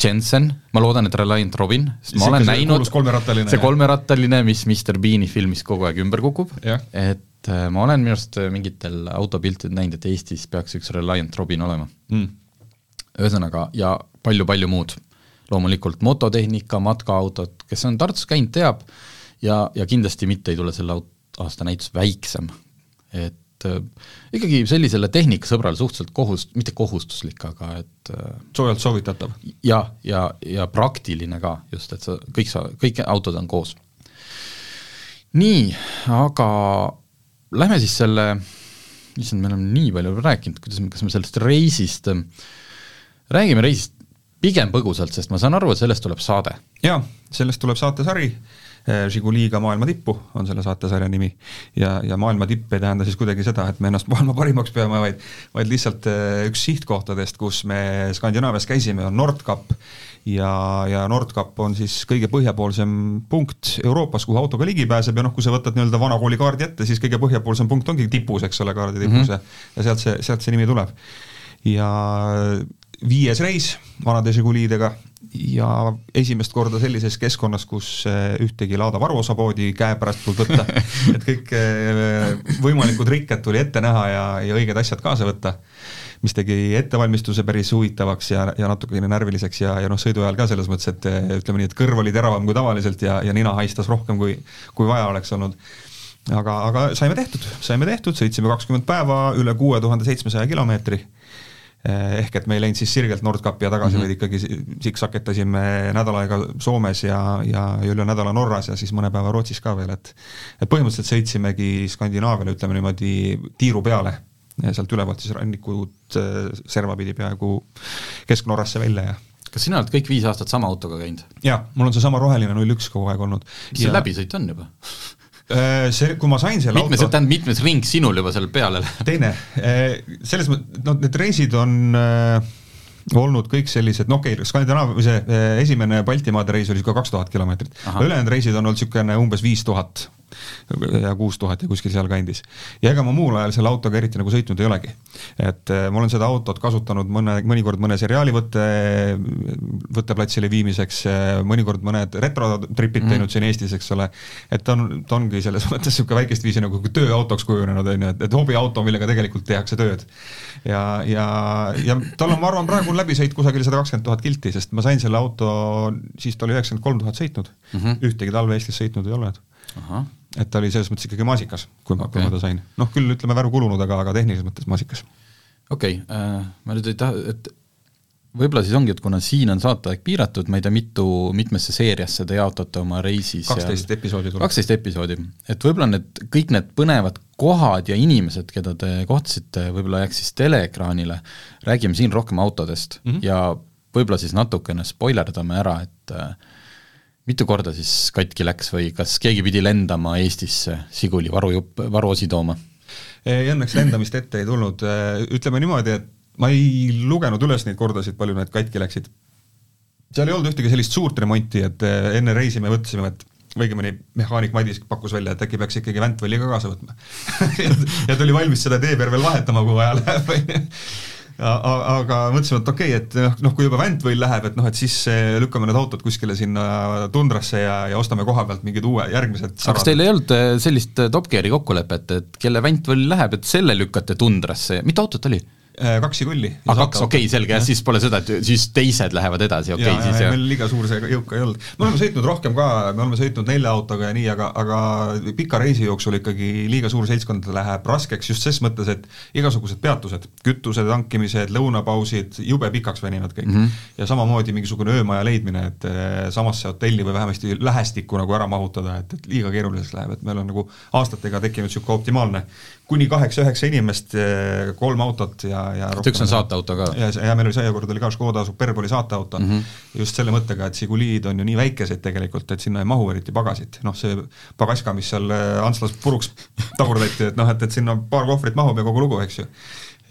Jensen, ma loodan, et Reliant Robin, sest ma olen näinud see kolmerattaline, mis Mr Bean'i filmis kogu aeg ümber kukub, et äh, ma olen minu arust mingitel autopiltidel näinud, et Eestis peaks üks Reliant Robin olema. Mm ühesõnaga, ja palju-palju muud. loomulikult mototehnika, matkaautod, kes on Tartus käinud, teab, ja, ja kindlasti mitte ei tule selle aasta näitus väiksem. et äh, ikkagi sellisele tehnikasõbrale suhteliselt kohust-, mitte kohustuslik, aga et äh, soojalt soovitatav? jah, ja, ja, ja praktiline ka just, et sa, kõik sa, kõik autod on koos. nii, aga lähme siis selle, issand, me oleme nii palju rääkinud, kuidas me, kas me sellest reisist äh, räägime reisist pigem põgusalt, sest ma saan aru, et sellest tuleb saade. jaa, sellest tuleb saatesari, äh, Žiguliga maailma tippu on selle saatesarja nimi. ja, ja maailma tipp ei tähenda siis kuidagi seda, et me ennast maailma parimaks peame, vaid vaid lihtsalt äh, üks sihtkohtadest, kus me Skandinaavias käisime, on Nordkap ja, ja Nordkap on siis kõige põhjapoolsem punkt Euroopas, kuhu autoga ligi pääseb ja noh, kui sa võtad nii-öelda vanakooli kaardi ette, siis kõige põhjapoolsem punkt ongi tipus, eks ole, kaardi tipus mm -hmm. ja sealt see, sealt see nimi tuleb. ja viies reis vanade Žiguliidega ja esimest korda sellises keskkonnas, kus eh, ühtegi Lada varuosapoodi käepärast polnud võtta, et kõik eh, võimalikud rikked tuli ette näha ja, ja õiged asjad kaasa võtta, mis tegi ettevalmistuse päris huvitavaks ja, ja natukene närviliseks ja, ja noh, sõidu ajal ka selles mõttes, et eh, ütleme nii, et kõrv oli teravam kui tavaliselt ja, ja nina haistas rohkem, kui, kui vaja oleks olnud. Aga, aga saime tehtud, saime tehtud, sõitsime kakskümmend päeva, üle kuue tuhande seitsmesaja kilomeetri ehk et me ei läinud siis sirgelt Nordkapi ja tagasi mm, -hmm. vaid ikkagi siksaketasime nädal aega Soomes ja, ja, üle nädala Norras ja siis mõne päeva Rootsis ka veel, et et põhimõtteliselt sõitsimegi Skandinaaviale, ütleme niimoodi, tiiru peale, sealt ülevalt siis rannikud eh, serva pidi peaaegu Kesk-Norrasse välja ja kas sina oled kõik viis aastat sama autoga käinud? jaa, mul on seesama roheline null üks kogu aeg olnud. mis ja... see läbisõit on juba see, kui ma sain selle mitmes, auto tähendab, mitmes ring sinul juba seal peale läheb? teine, äh, selles mõttes, noh, need reisid on äh, olnud kõik sellised, no okei okay,, Skandinaavia, see esimene Baltimaade reis oli niisugune kaks tuhat kilomeetrit, ülejäänud reisid on olnud niisugune umbes viis tuhat ja kuus tuhat ja kuskil sealkandis. ja ega ma muul ajal selle autoga eriti nagu sõitnud ei olegi. et äh, ma olen seda autot kasutanud mõne, mõnikord mõne seriaali võtte, võtteplatsile viimiseks, äh, mõnikord mõned retrotripid mm. teinud siin Eestis, eks ole, et ta on, ta ongi selles mõttes niisugune väikest viisi nagu tööautoks kujunenud, on ju, et, et hobiauto, millega tegelikult tehakse tööd. ja, ja, ja tal on, ma arvan, praegu läbisõit kusagil sada kakskümmend tuhat kilti, sest ma sain selle auto, siis ta oli üheksakümmend kolm tuhat sõitnud mm, -hmm. ühtegi talve Eestis sõitnud ei olnud et ta oli selles mõttes ikkagi maasikas, kui ma okay., kui ma ta sain. noh, küll ütleme väru kulunud, aga, aga tehnilises mõttes maasikas. okei okay, äh,, ma nüüd ei taha, et võib-olla siis ongi, et kuna siin on saateaeg piiratud, ma ei tea, mitu, mitmesse seeriasse te jaotate oma reisi kaksteist episoodi tuleb. kaksteist episoodi, et võib-olla need, kõik need põnevad kohad ja inimesed, keda te kohtasite, võib-olla jääks siis teleekraanile, räägime siin rohkem autodest mm. -hmm. ja võib-olla siis natukene spoilerdame ära, et äh, mitu korda siis katki läks või kas keegi pidi lendama Eestisse Žiguli varujupp, varuosi tooma? ei, õnneks lendamist ette ei tulnud, ütleme niimoodi, et ma ei lugenud üles neid kordasid, palju need katki läksid. seal ei olnud ühtegi sellist suurt remonti, et eh, enne reisi me mõtlesime, et õigemini mehaanik Madis pakkus välja, et äkki peaks ikkagi Ventvalli ka kaasa võtma ja ta oli valmis seda tee peal veel vahetama, kui vaja läheb, aga mõtlesime, et okei okay,, et noh, noh kui juba Ventwell läheb, et noh, et siis eh, lükkame need autod kuskile sinna tundrasse ja, ja ostame koha pealt mingid uue, järgmised aga kas teil ei olnud äh, sellist äh, Top Geari kokkulepet, et kelle Ventwell läheb, et selle lükkate tundrasse, mitu autot oli? Eh, kaks Žigulli. aa, kaks, okei okay,, selge, siis pole seda, et siis teised lähevad edasi, okei okay,, siis ja, jah meil liiga suur see jõuka ei olnud. me oleme sõitnud rohkem ka, me oleme sõitnud nelja autoga ja nii, aga, aga pika reisi jooksul ikkagi liiga suur seltskond läheb raskeks just ses mõttes, et igasugused peatused, kütuse tankimised, lõunapausid, jube pikaks venivad kõik mm. -hmm. ja samamoodi mingisugune öömaja leidmine, et eh, samasse hotelli või vähemasti lähestikku nagu ära mahutada, et, et liiga keeruliseks läheb, et meil on nagu aastatega tekkinud niisugune optimaalne kuni kaheksa-üheksa inimest, kolm autot ja, ja et üks on saateauto ka. ja, ja meil oli seekord oli ka Škoda Superb oli saateauto mm. -hmm. just selle mõttega, et Žiguliid on ju nii väikesed tegelikult, et sinna ei mahu eriti pagasit, noh see pagaska, mis seal äh, Antslas puruks tagurdati, et noh, et, et sinna paar kohvrit mahub ja kogu lugu, eks ju.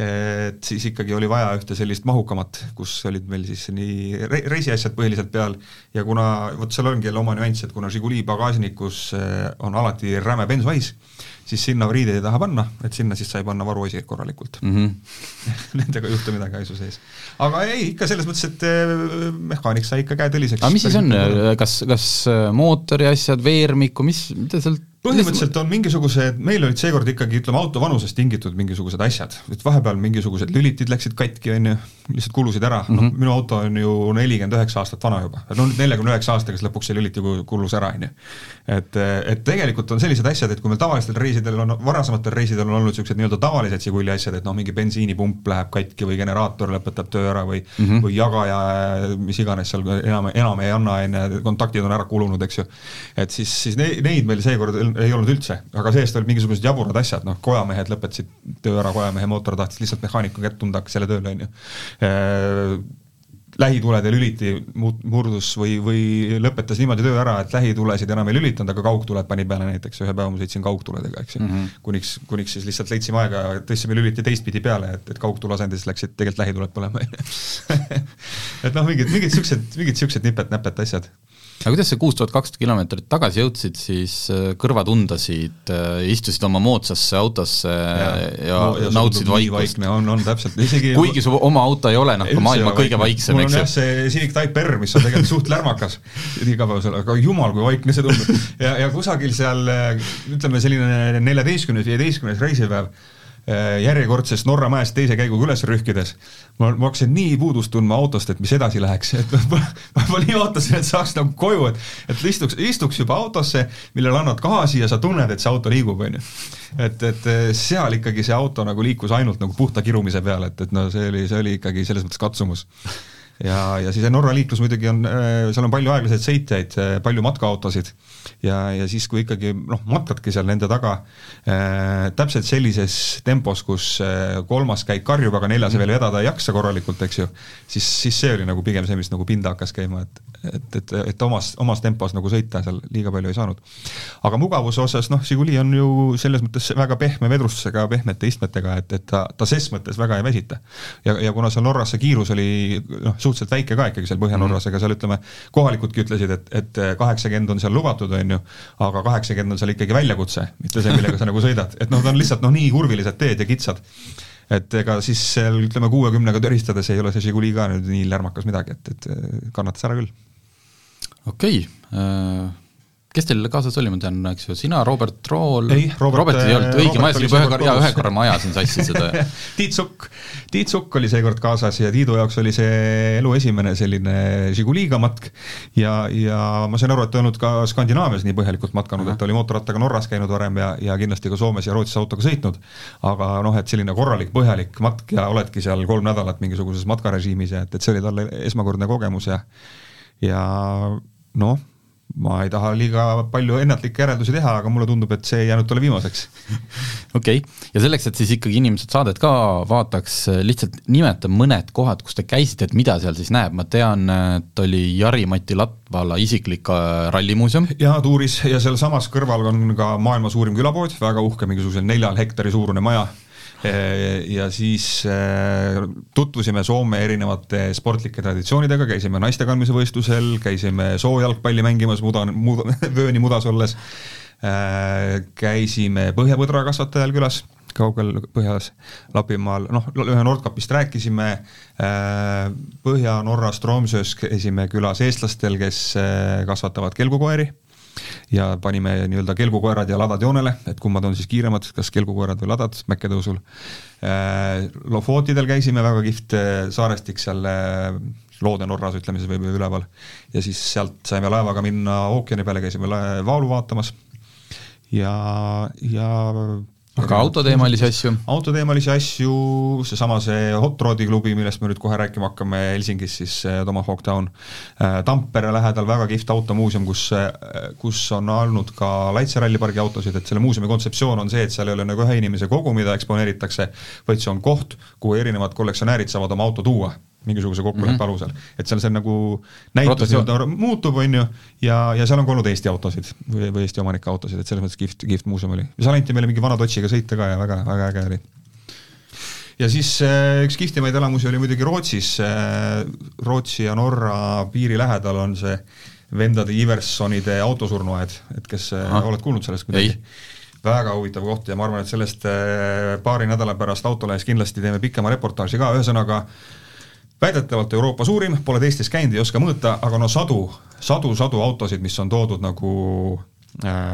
et siis ikkagi oli vaja ühte sellist mahukamat, kus olid meil siis nii re reisiasjad põhiliselt peal ja kuna vot seal ongi jälle oma nüanss, et kuna Žiguli pagasnikus äh, on alati räme bensuhais, siis sinna riideid ei taha panna, et sinna siis sai panna varuosi korralikult Mm -hmm. Nendega ei juhtu midagi haisu sees. aga ei, ikka selles mõttes, et eh, mehaanik sai ikka käe tõliseks. aga mis siis on, kas, kas äh, mootori asjad, veermiku, mis, mida sealt põhimõtteliselt on mingisugused, meil olid seekord ikkagi ütleme auto vanusest tingitud mingisugused asjad, et vahepeal mingisugused lülitid läksid katki, on ju, lihtsalt kulusid ära mm, -hmm. noh minu auto on ju nelikümmend üheksa aastat vana juba, no nüüd neljakümne üheksa aastaga, siis lõpuks see lüliti ku- kulus ära, on ju. et, et tegelikult on sellised asjad, et kui meil tavalistel reisidel on, varasematel reisidel on olnud niisugused nii-öelda tavalised Žiguli asjad, et noh, mingi bensiinipump läheb katki või generaator lõpetab töö ära või mm, -hmm. või jagaja, mis iganes seal enam, enam ei anna, on ju, kontaktid on ära kulunud, eks ju. et siis, siis neid meil seekord ei olnud üldse, aga see-eest olid mingisugused jaburad asjad, noh, kojamehed lõpetasid töö ära, kojamehe mootor tahtis lihtsalt mehaaniku kätt tunda, hakkas jälle tööle, on ju lähitulede lüliti murdus või, või lõpetas niimoodi töö ära, et lähitulesid enam ei lülitanud, aga kaugtuled pani peale näiteks, ühe päeva ma sõitsin kaugtuledega, eks ju mm -hmm.. kuniks, kuniks siis lihtsalt leidsime aega tõstsime lüliti teistpidi peale, et, et kaugtule asendis läksid tegelikult lähituled põlema, et noh, mingid, mingid siuksed, mingid siuksed nipet-näpet asjad aga kuidas sa kuus tuhat kakssada kilomeetrit tagasi jõudsid, siis äh, kõrvad undasid, istusid oma moodsasse autosse ja, ja No, nautisid vaikust. on, on täpselt, isegi kuigi su oma auto ei ole noh, maailma kõige vaiksem, eks ju. see Civic Type R, mis on tegelikult suht lärmakas igapäevasel, aga jumal, kui vaikne see tundub. ja, ja kusagil seal ütleme, selline neljateistkümnes, viieteistkümnes reisipäev järjekordsest Norra mäest teise käiguga üles rühkides, ma, ma hakkasin nii puudust tundma autost, et mis edasi läheks, et ma, ma, nii ootasin, et saaks nagu koju, et et istuks, istuks juba autosse, millele annad gaasi ja sa tunned, et see auto liigub, on ju et, et seal ikkagi see auto nagu liikus ainult nagu puhta kirumise peal, et, et no see oli, see oli ikkagi selles mõttes katsumus ja, ja siis Norra liiklus muidugi on, seal on palju aeglaseid sõitjaid, palju matkaautosid. Ja, ja siis, kui ikkagi noh, matkadki seal nende taga äh, täpselt sellises tempos, kus äh, kolmas käik karjub, aga neljas veel vedada ei jaksa korralikult, eks ju, siis, siis see oli nagu pigem see, mis nagu pinda hakkas käima, et et, et, et omas, omas tempos nagu sõita seal liiga palju ei saanud. aga mugavuse osas noh, Žiguli on ju selles mõttes väga pehme vedrustusega, pehmete istmetega, et, et ta, ta ses mõttes väga ei väsita. ja, ja kuna seal Norras see kiirus oli noh, suhteliselt väike ka ikkagi seal Põhja-Norras, ega seal ütleme, kohalikudki ütlesid, et, et kaheksakümmend on seal lubatud, on ju, aga kaheksakümmend on seal ikkagi väljakutse, mitte see, millega sa nagu sõidad, et noh, ta on lihtsalt noh, nii kurvilised teed ja kitsad et ega siis seal ütleme kuuekümnega töristades ei ole see Žiguli ka nüüd nii lärmakas midagi, et, et kannatas ära küll. Okei okay., kes teil kaasas oli, ma tean, eks ju, sina, Robert Rool, Ei, Robert, Robertit ei olnud, õige, ma Robert ajasin juba ühe korra, jaa, ühe korra ma ajasin sassi seda. Tiit Sukk, Tiit Sukk oli seekord kaasas ja Tiidu jaoks oli see elu esimene selline Žiguliga matk. Ja, ja ma sain aru, et ta ei olnud ka Skandinaavias nii põhjalikult matkanud, et ta oli mootorrattaga Norras käinud varem ja, ja kindlasti ka Soomes ja Rootsis autoga sõitnud, aga noh, et selline korralik, põhjalik matk ja oledki seal kolm nädalat mingisuguses matkarežiimis ja et, et see oli talle esmakordne kogemus ja ja noh, ma ei taha liiga palju ennatlikke järeldusi teha, aga mulle tundub, et see ei jäänud talle viimaseks okei okay., ja selleks, et siis ikkagi inimesed saadet ka vaataks, lihtsalt nimeta mõned kohad, kus te käisite, et mida seal siis näeb, ma tean, et oli Jari-Mati Latvala isiklik äh, rallimuuseum, jaa, Tuuris ja sealsamas kõrval on ka maailma suurim külapood, väga uhke, mingisuguse neljal hektari suurune maja. Ja siis äh, tutvusime Soome erinevate sportlike traditsioonidega, käisime naiste kandmise võistlusel, käisime soojalgpalli mängimas muda, muda, vööni mudas olles. käisime põhjapõdra kasvatajal külas kaugel põhjas Lapimaal, noh, ühe Nordkapist rääkisime, Põhja-Norras Tromsös käisime külas eestlastel, kes kasvatavad kelgukoeri ja panime nii-öelda kelgukoerad ja ladad joonele, et kummad on siis kiiremad, kas kelgukoerad või ladad mäkketõusul. Lofotidel käisime, väga kihvt äh, saarestik seal äh, Loode-Norras, ütleme siis, või või üleval. ja siis sealt saime laevaga minna ookeani peale, käisime vaalu vaatamas ja, ja aga autoteemalisi asju? autoteemalisi asju, seesama see Hot Rodi klubi, millest me nüüd kohe rääkima hakkame Helsingis, siis äh, Tomahawk Town. Tampere lähedal väga kihvt automuuseum, kus, kus on olnud ka Laitse rallipargi autosid, et selle muuseumi kontseptsioon on see, et seal ei ole nagu ühe inimese kogu, mida eksponeeritakse, vaid see on koht, kuhu erinevad kollektsionäärid saavad oma auto tuua mingisuguse kokkuleppe mm -hmm. alusel. et seal see nagu näitus nii-öelda muutub, on ju, ja, ja seal on ka olnud Eesti autosid või, või Eesti omanike autosid, et selles mõttes kihvt, kihvt muuseum oli. seal anti meile mingi vana Dodge'iga sõita ka ja väga, väga äge oli ja siis äh, üks kihvtimaid elamusi oli muidugi Rootsis, Rootsi ja Norra piiri lähedal on see vendade Iversonide autosurnuaed, et kes Aha. oled kuulnud sellest midagi? väga huvitav koht ja ma arvan, et sellest äh, paari nädala pärast Autolehes kindlasti teeme pikema reportaaži ka, ühesõnaga väidetavalt Euroopa suurim, pole teistes käinud, ei oska mõõta, aga no sadu, sadu, sadu autosid, mis on toodud nagu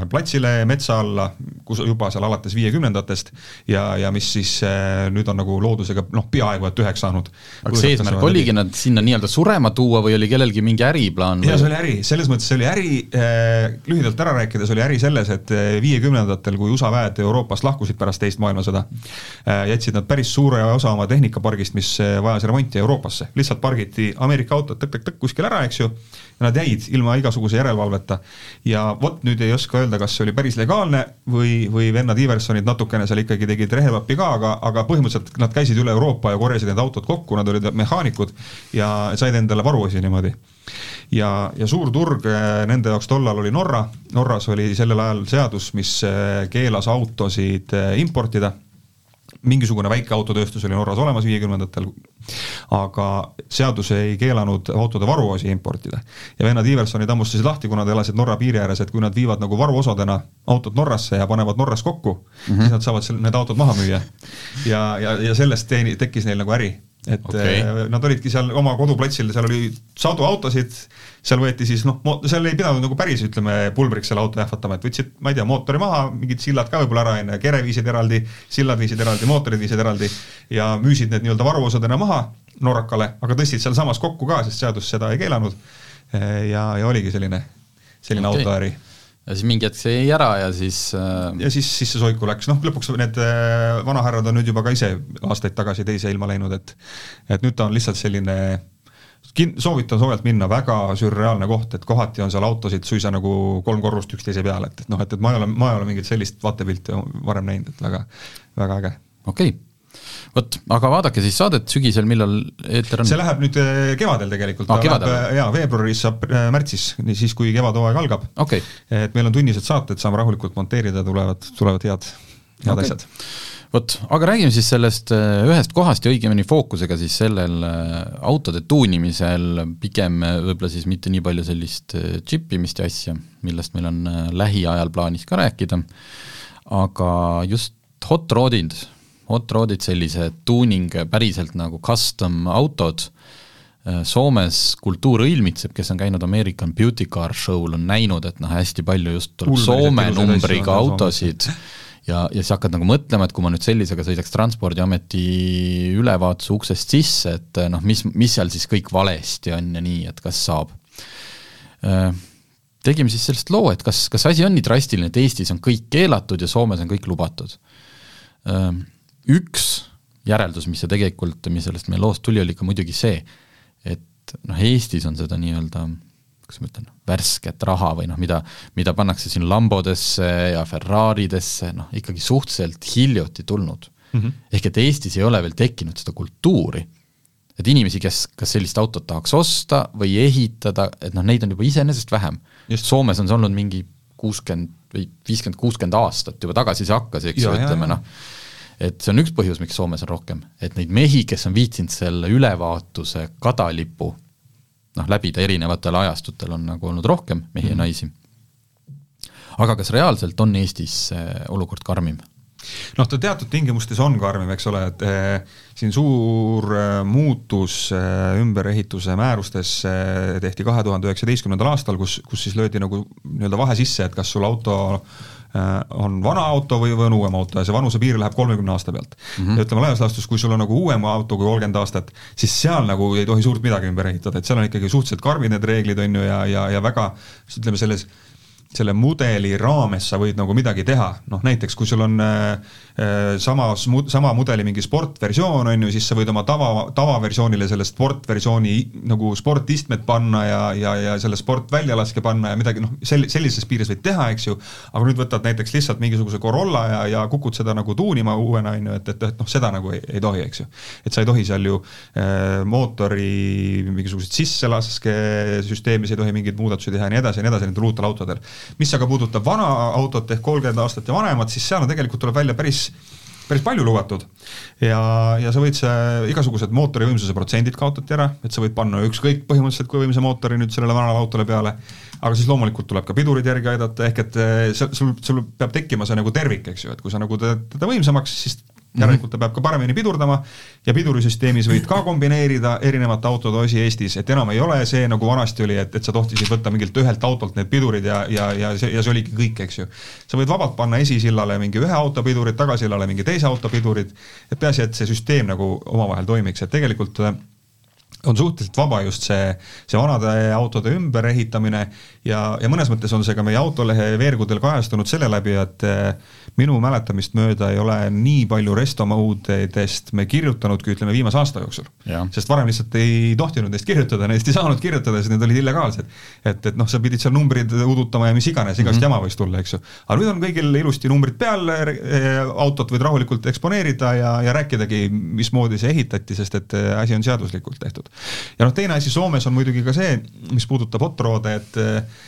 platsile, metsa alla, kus juba seal alates viiekümnendatest ja, ja mis siis äh, nüüd on nagu loodusega noh, peaaegu et üheks saanud. aga see eesmärk oligi nad sinna nii-öelda surema tuua või oli kellelgi mingi äriplaan? ja see oli äri, selles mõttes see oli äri äh,, lühidalt ära rääkides oli äri selles, et viiekümnendatel, kui USA väed Euroopast lahkusid pärast teist maailmasõda äh,, jätsid nad päris suure osa oma tehnikapargist, mis vajas remonti Euroopasse, lihtsalt pargiti Ameerika autod tõk-tõk-tõk kuskil ära, eks ju, ja nad jäid ilma igasuguse järelevalveta. ja vot nüüd ei oska öelda, kas see oli päris legaalne või, või vennad Iversonid natukene seal ikkagi tegid rehepappi ka, aga, aga põhimõtteliselt nad käisid üle Euroopa ja korjasid need autod kokku, nad olid mehaanikud ja said endale varuosi niimoodi. ja, ja suur turg eh, nende jaoks tollal oli Norra, Norras oli sellel ajal seadus, mis eh, keelas autosid eh, importida mingisugune väike autotööstus oli Norras olemas viiekümnendatel, aga seadus ei keelanud autode varuosi importida. ja vennad Iversonid hammustasid lahti, kuna nad elasid Norra piiri ääres, et kui nad viivad nagu varuosadena autod Norrasse ja panevad Norras kokku mm, -hmm. siis nad saavad seal need autod maha müüa. ja, ja, ja sellest teeni-, tekkis neil nagu äri et okay. nad olidki seal oma koduplatsil, seal oli sadu autosid, seal võeti siis noh, seal ei pidanud nagu päris ütleme pulbriks selle auto ähvatama, et võtsid, ma ei tea, mootori maha, mingid sillad ka võib-olla ära, on ju, kere viisid eraldi, sillad viisid eraldi, mootorid viisid eraldi ja müüsid need nii-öelda varuosadena maha norrakale, aga tõstsid sealsamas kokku ka, sest seadus seda ei keelanud. ja, ja oligi selline, selline okay. autoäri ja siis mingi hetk see jäi ära ja siis äh... ja siis, siis see soiku läks, noh lõpuks need äh, vanahärrad on nüüd juba ka ise aastaid tagasi teise ilma läinud, et et nüüd ta on lihtsalt selline kin-, soovitan soojalt minna, väga sürreaalne koht, et kohati on seal autosid suisa nagu kolm korrust üksteise peal, et, et noh, et, et ma ei ole, ma ei ole mingit sellist vaatepilti varem näinud, et väga, väga äge. okei okay vot, aga vaadake siis saadet sügisel, millal eeter on? see läheb nüüd äh, kevadel tegelikult ah,, jaa, veebruaris, märtsis, siis kui kevadhooaeg algab okay.. et meil on tunnised saated, saame rahulikult monteerida, tulevad, tulevad head, head okay. asjad. Vot, aga räägime siis sellest äh, ühest kohast ja õigemini fookusega siis sellel äh, autode tuunimisel, pigem võib-olla siis mitte nii palju sellist džippimist ja asja, millest meil on lähiajal plaanis ka rääkida, aga just hot rodid hot rodid, sellised tuuning, päriselt nagu custom autod, Äh, Soomes kultuur õilmitseb, kes on käinud American Beauty Car Show'l, on näinud, et noh, hästi palju just tuleb Soome numbriga autosid ja, ja siis hakkad nagu mõtlema, et kui ma nüüd sellisega sõidaks Transpordiameti ülevaatuse uksest sisse, et noh, mis, mis seal siis kõik valesti on ja nii, et kas saab. Äh, tegime siis sellest loo, et kas, kas asi on nii drastiline, et Eestis on kõik keelatud ja Soomes on kõik lubatud. Äh, üks järeldus, mis see tegelikult, mis sellest meie loost tuli, oli ikka muidugi see, et noh, Eestis on seda nii-öelda kuidas ma ütlen, värsket raha või noh, mida, mida pannakse siin Lambodesse ja Ferraridesse, noh ikkagi suhteliselt hiljuti tulnud mm. -hmm. ehk et Eestis ei ole veel tekkinud seda kultuuri, et inimesi, kes kas sellist autot tahaks osta või ehitada, et noh, neid on juba iseenesest vähem. Soomes on see olnud mingi kuuskümmend või viiskümmend, kuuskümmend aastat juba tagasi see hakkas, eks ju, ütleme noh, et see on üks põhjus, miks Soomes on rohkem, et neid mehi, kes on viitsinud selle ülevaatuse kadalipu noh, läbida erinevatel ajastutel on nagu olnud rohkem mehi mm ja mhm. naisi. aga kas reaalselt on Eestis olukord karmim? noh, ta teatud tingimustes on karmim, eks ole, et eh, siin suur eh, muutus eh, ümberehituse määrustes eh, tehti kahe tuhande üheksateistkümnendal aastal, kus, kus siis löödi nagu nii-öelda vahe sisse, et kas sul auto on vana auto või, või on uuem auto ja see vanusepiir läheb kolmekümne aasta pealt mm. -hmm. ja ütleme laias laastus, kui sul on nagu uuem auto kui kolmkümmend aastat, siis seal nagu ei tohi suurt midagi ümber ehitada, et seal on ikkagi suhteliselt karmid need reeglid, on ju, ja, ja, ja väga ütleme selles selle mudeli raames sa võid nagu midagi teha, noh näiteks kui sul on äh, äh samas, sama mudeli mingi sportversioon, on ju, siis sa võid oma tava, tavaversioonile selle sportversiooni nagu sportistmed panna ja, ja, ja selle sportväljalaske panna ja midagi noh, sel-, sellises piires võid teha, eks ju, aga nüüd võtad näiteks lihtsalt mingisuguse Corolla ja, ja kukud seda nagu tuunima uuena, on ju, et, et, et noh, seda nagu ei, ei tohi, eks ju. et sa ei tohi seal ju äh, mootori mingisuguseid sisselaskesüsteemi, sa ei tohi mingeid muudatusi teha ja nii edasi ja nii edasi nendel uutel autodel mis aga puudutab vana autot ehk kolmkümmend aastat ja vanemat, siis seal on tegelikult tuleb välja päris päris palju lubatud. Ja, ja sa võid see, igasugused mootori võimsuse protsendid kaotati ära, et sa võid panna ükskõik põhimõtteliselt kui võimsa mootori nüüd sellele vanale autole peale, aga siis loomulikult tuleb ka pidurid järgi aidata, ehk et eh, sul, sul peab tekkima see nagu tervik, eks ju, et kui sa nagu teed teda võimsamaks, siis järelikult ta peab ka paremini pidurdama ja pidurisüsteemis võid ka kombineerida erinevate autode osi Eestis, et enam ei ole see, nagu vanasti oli, et, et sa tohtisid võtta mingilt ühelt autolt need pidurid ja, ja, ja see, ja see oligi kõik, eks ju. sa võid vabalt panna esisillale mingi ühe auto pidurid, tagasillale mingi teise auto pidurid, et peaasi, et see süsteem nagu omavahel toimiks, et tegelikult on suhteliselt vaba just see, see vanade autode ümberehitamine ja, ja mõnes mõttes on see ka meie autolehe veergudel kajastunud selle läbi, et eh, minu mäletamist mööda ei ole nii palju restomoodidest me kirjutanudki, ütleme, viimase aasta jooksul. sest varem lihtsalt ei tohtinud neist kirjutada, neist ei saanud kirjutada, sest need olid illegaalsed. et, et noh, sa pidid seal numbrid udutama ja mis iganes, igast mm -hmm. jama võis tulla, eks ju. aga nüüd on kõigil ilusti numbrid peal, eh, autot võid rahulikult eksponeerida ja, ja rääkidagi, mismoodi see ehitati, sest et eh, asi on seaduslikult tehtud ja noh, teine asi Soomes on muidugi ka see, mis puudutab hot rod'e, et eh,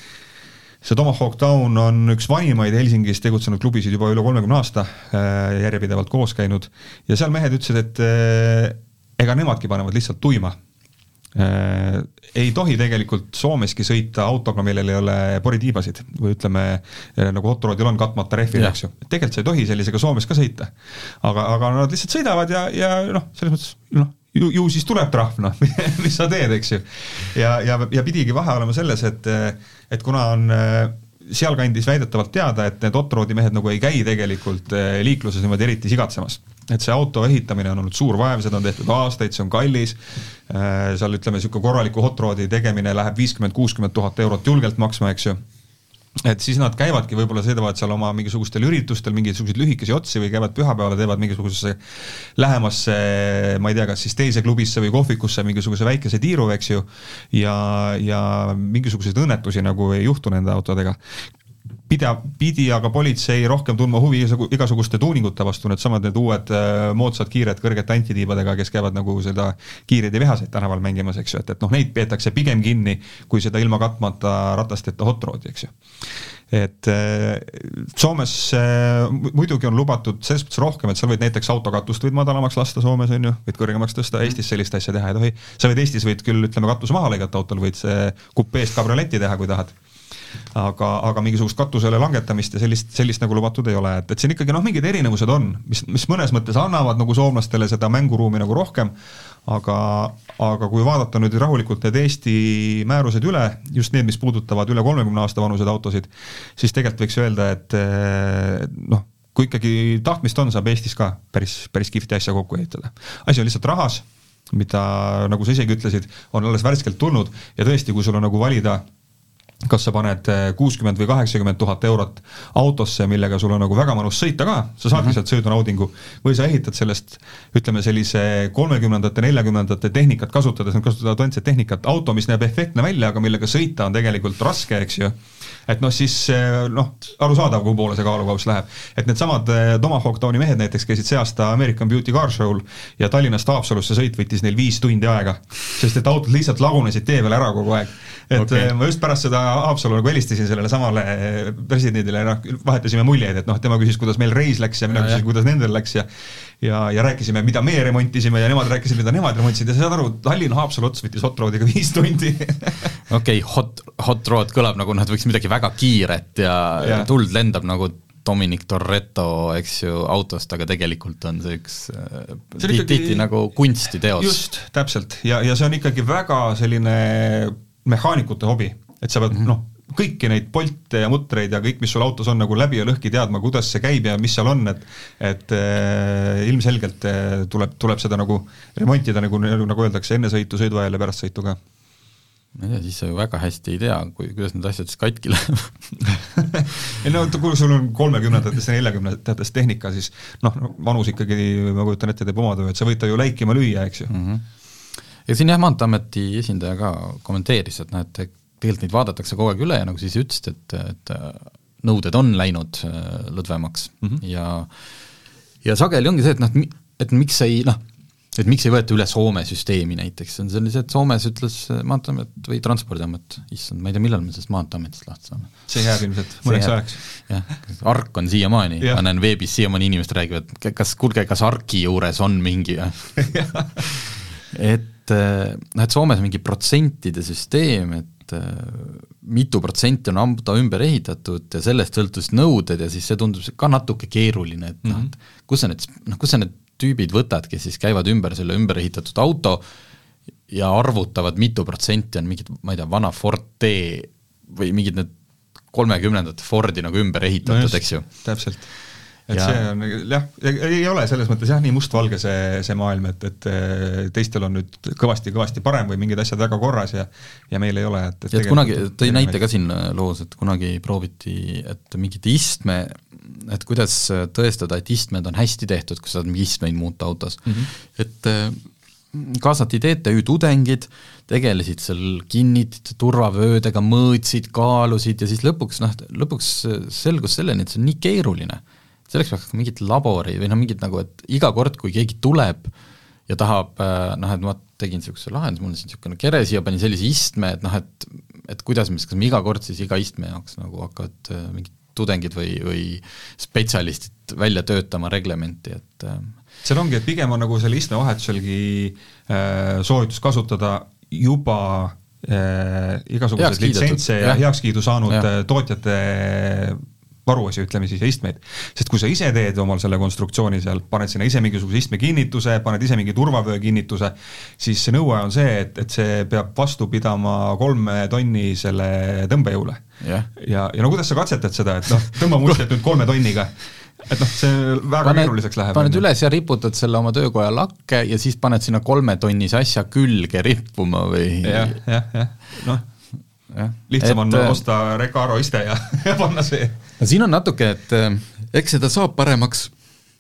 see Tomahawk Town on üks vanimaid Helsingis tegutsenud klubisid juba üle kolmekümne aasta, eh, järjepidevalt koos käinud ja seal mehed ütlesid, et eh, ega nemadki panevad lihtsalt tuima ei tohi tegelikult Soomeski sõita autoga, millel ei ole poritiibasid või ütleme, nagu hot rodil on katmata rehvid, eks ju. tegelikult sa ei tohi sellisega Soomes ka sõita. aga, aga nad lihtsalt sõidavad ja, ja noh, selles mõttes noh, ju, ju siis tuleb trahv, noh mis sa teed, eks ju. ja, ja, ja pidigi vahe olema selles, et, et kuna on sealkandis väidetavalt teada, et need hot rodi mehed nagu ei käi tegelikult liikluses niimoodi eriti sigatsemas et see auto ehitamine on olnud suur vaev, seda on tehtud aastaid, see on kallis, äh, seal ütleme, niisugune korraliku hot rod'i tegemine läheb viiskümmend, kuuskümmend tuhat eurot julgelt maksma, eks ju et siis nad käivadki, võib-olla sõidavad seal oma mingisugustel üritustel mingisuguseid lühikesi otsi või käivad pühapäeval, teevad mingisugusesse lähemasse, ma ei tea, kas siis teise klubisse või kohvikusse mingisuguse väikese tiiru, eks ju, ja, ja mingisuguseid õnnetusi nagu ei juhtu nende autodega pida, pidi aga politsei rohkem tundma huvi igasuguste tuuningute vastu, needsamad need uued äh, moodsad kiired kõrgete antitiibadega, kes käivad nagu seda kiireid ja vihaseid tänaval mängimas, eks ju, et, et noh, neid peetakse pigem kinni, kui seda ilma katmata ratasteta hot rod'i, eks ju et äh, Soomes äh, muidugi on lubatud selles mõttes rohkem, et sa võid näiteks autokatust võid madalamaks lasta Soomes on ju, võid kõrgemaks tõsta, Eestis sellist asja teha ei tohi. sa võid Eestis võid küll ütleme katuse maha lõigata autol, võid kupeest kabrioleti teha, kui tahad aga, aga mingisugust katusele langetamist ja sellist, sellist nagu lubatud ei ole, et, et siin ikkagi noh, mingid erinevused on, mis, mis mõnes mõttes annavad nagu soomlastele seda mänguruumi nagu rohkem, aga, aga kui vaadata nüüd rahulikult need Eesti määrused üle, just need, mis puudutavad üle kolmekümne aasta vanuseid autosid, siis tegelikult võiks öelda, et eh, noh, kui ikkagi tahtmist on, saab Eestis ka päris, päris kihvti asja kokku ehitada. asi on lihtsalt rahas, mida, nagu sa isegi ütlesid, on alles värskelt tulnud. Ja tõesti, kui sul on nagu valida kas sa paned eh, kuuskümmend või kaheksakümmend tuhat eurot autosse, millega sul on nagu väga mõnus sõita ka, sa saadki mm -hmm. sealt sõidunaudingu, või sa ehitad sellest ütleme sellise kolmekümnendate, neljakümnendate tehnikat kasutades, nad kasutavad autentset tehnikat, auto, mis näeb efektne välja, aga millega sõita on tegelikult raske, eks ju et noh, siis eh, noh, arusaadav, kuhu poole see kaalukauss läheb. et needsamad eh, Tomahawk Downi mehed näiteks käisid see aasta American Beauty Car Show'l ja Tallinnast Haapsalusse sõit võttis neil viis tundi aega, sest et autod lihtsalt lagunesid tee peal ära kogu aeg et okay. Ma just pärast seda Haapsalu nagu helistasin sellele samale presidendile, noh, vahetasime muljeid, et noh, tema küsis, kuidas meil reis läks ja mina küsisin, kuidas nendel läks ja ja, ja rääkisime, mida meie remontisime ja nemad rääkisid, mida nemad remontisid ja sa saad aru, Tallinna-Haapsalu ots võttis hot roadiga viis tundi okei okay,, hot, hot road kõlab nagu noh, et võiks midagi väga kiiret ja, ja. tuld lendab nagu Dominic Toretto, eks ju, autost, aga tegelikult on see üks tihti ikkagi... nagu kunstiteos. just, täpselt, ja, ja see on ikkagi väga selline mehaanikute hobi, et sa pead mm -hmm. noh, kõiki neid polte ja mutreid ja kõik, mis sul autos on, nagu läbi ja lõhki teadma, kuidas see käib ja mis seal on, et et äh, ilmselgelt äh, tuleb, tuleb seda nagu remontida, nagu, nagu öeldakse, enne sõitu, sõiduajal ja pärast sõitu ka ma ei tea, siis sa ju väga hästi ei tea, kui, kuidas need asjad siis katki lähevad ei no kui sul on kolmekümnendatest ja neljakümnendatest tehnika, siis noh, vanus ikkagi, ma kujutan ette, teeb oma töö, et sa võid ta ju läikima lüüa, eks ju mm. -hmm. ja siin jah, Maanteeameti esindaja ka kommenteeris, et noh, et tegelikult neid vaadatakse kogu aeg üle ja nagu sa ise ütlesid, et, et nõuded on läinud äh, lõdvemaks. Mm -hmm. ja ja sageli ongi see, et noh, et miks ei noh, et miks ei võeta üle Soome süsteemi näiteks, see on sellise, et Soomes ütles Maanteeamet või Transpordiamet, issand, ma ei tea, millal me sellest Maanteeametist lahti saame. see jääb ilmselt mõneks ajaks. jah, ARK on siiamaani, ma näen veebis siiamaani inimesed räägivad, kas, kuulge, kas ARK-i juures on mingi et noh, et Soomes on mingi protsentide süsteem, et et äh, mitu protsenti on auto ümber ehitatud ja sellest sõltusid nõuded ja siis see tundub ka natuke keeruline, et noh mm -hmm., et kus sa need, noh, kus sa need tüübid võtad, kes siis käivad ümber selle ümber ehitatud auto ja arvutavad, mitu protsenti on mingid, ma ei tea, vana Ford T või mingid need kolmekümnendate Fordi nagu ümber ehitatud no, eks ju. täpselt et ja. see on jah, ei ole selles mõttes jah, nii mustvalge see, see maailm, et, et teistel on nüüd kõvasti-kõvasti parem või mingid asjad väga korras ja ja meil ei ole, et, et, et kunagi tõi näite ka siin loos, et kunagi prooviti, et mingit istme, et kuidas tõestada, et istmed on hästi tehtud, kui sa tahad mingi istmeid muuta autos mm, -hmm. et äh, kaasati TTÜ tudengid, tegelesid seal kinnitite turvavöödega, mõõtsid, kaalusid ja siis lõpuks noh, lõpuks selgus selleni, et see on nii keeruline selleks peaks mingit labori või noh, mingit nagu, et iga kord, kui keegi tuleb ja tahab äh, noh, et ma tegin niisuguse lahenduse, mul on siin niisugune kere siia, panin sellise istme, et noh, et et kuidas me siis, kas me iga kord siis iga istme jaoks nagu hakkavad äh, mingid tudengid või, või spetsialistid välja töötama reglementi, et äh, seal ongi, et pigem on nagu selle istmevahetuselgi äh, soovitus kasutada juba äh, igasuguseid litsentse ja heakskiidu saanud ja. tootjate varuosi, ütleme siis, ja istmeid. sest kui sa ise teed omal selle konstruktsiooni seal, paned sinna ise mingisuguse istmekinnituse, paned ise mingi turvavöö kinnituse, siis see nõue on see, et, et see peab vastu pidama kolme tonni selle tõmbejõule yeah.. ja, ja no kuidas sa katsetad seda, et noh, tõmba mustrit nüüd kolme tonniga et noh, see väga keeruliseks läheb. paned üles ja riputad selle oma töökoja lakke ja siis paned sinna kolmetonnise asja külge rippuma või ja,? jah, jah, jah, noh lihtsam et, on äh, osta Recaro iste ja, ja panna see. no siin on natuke, et äh, eks seda saab paremaks.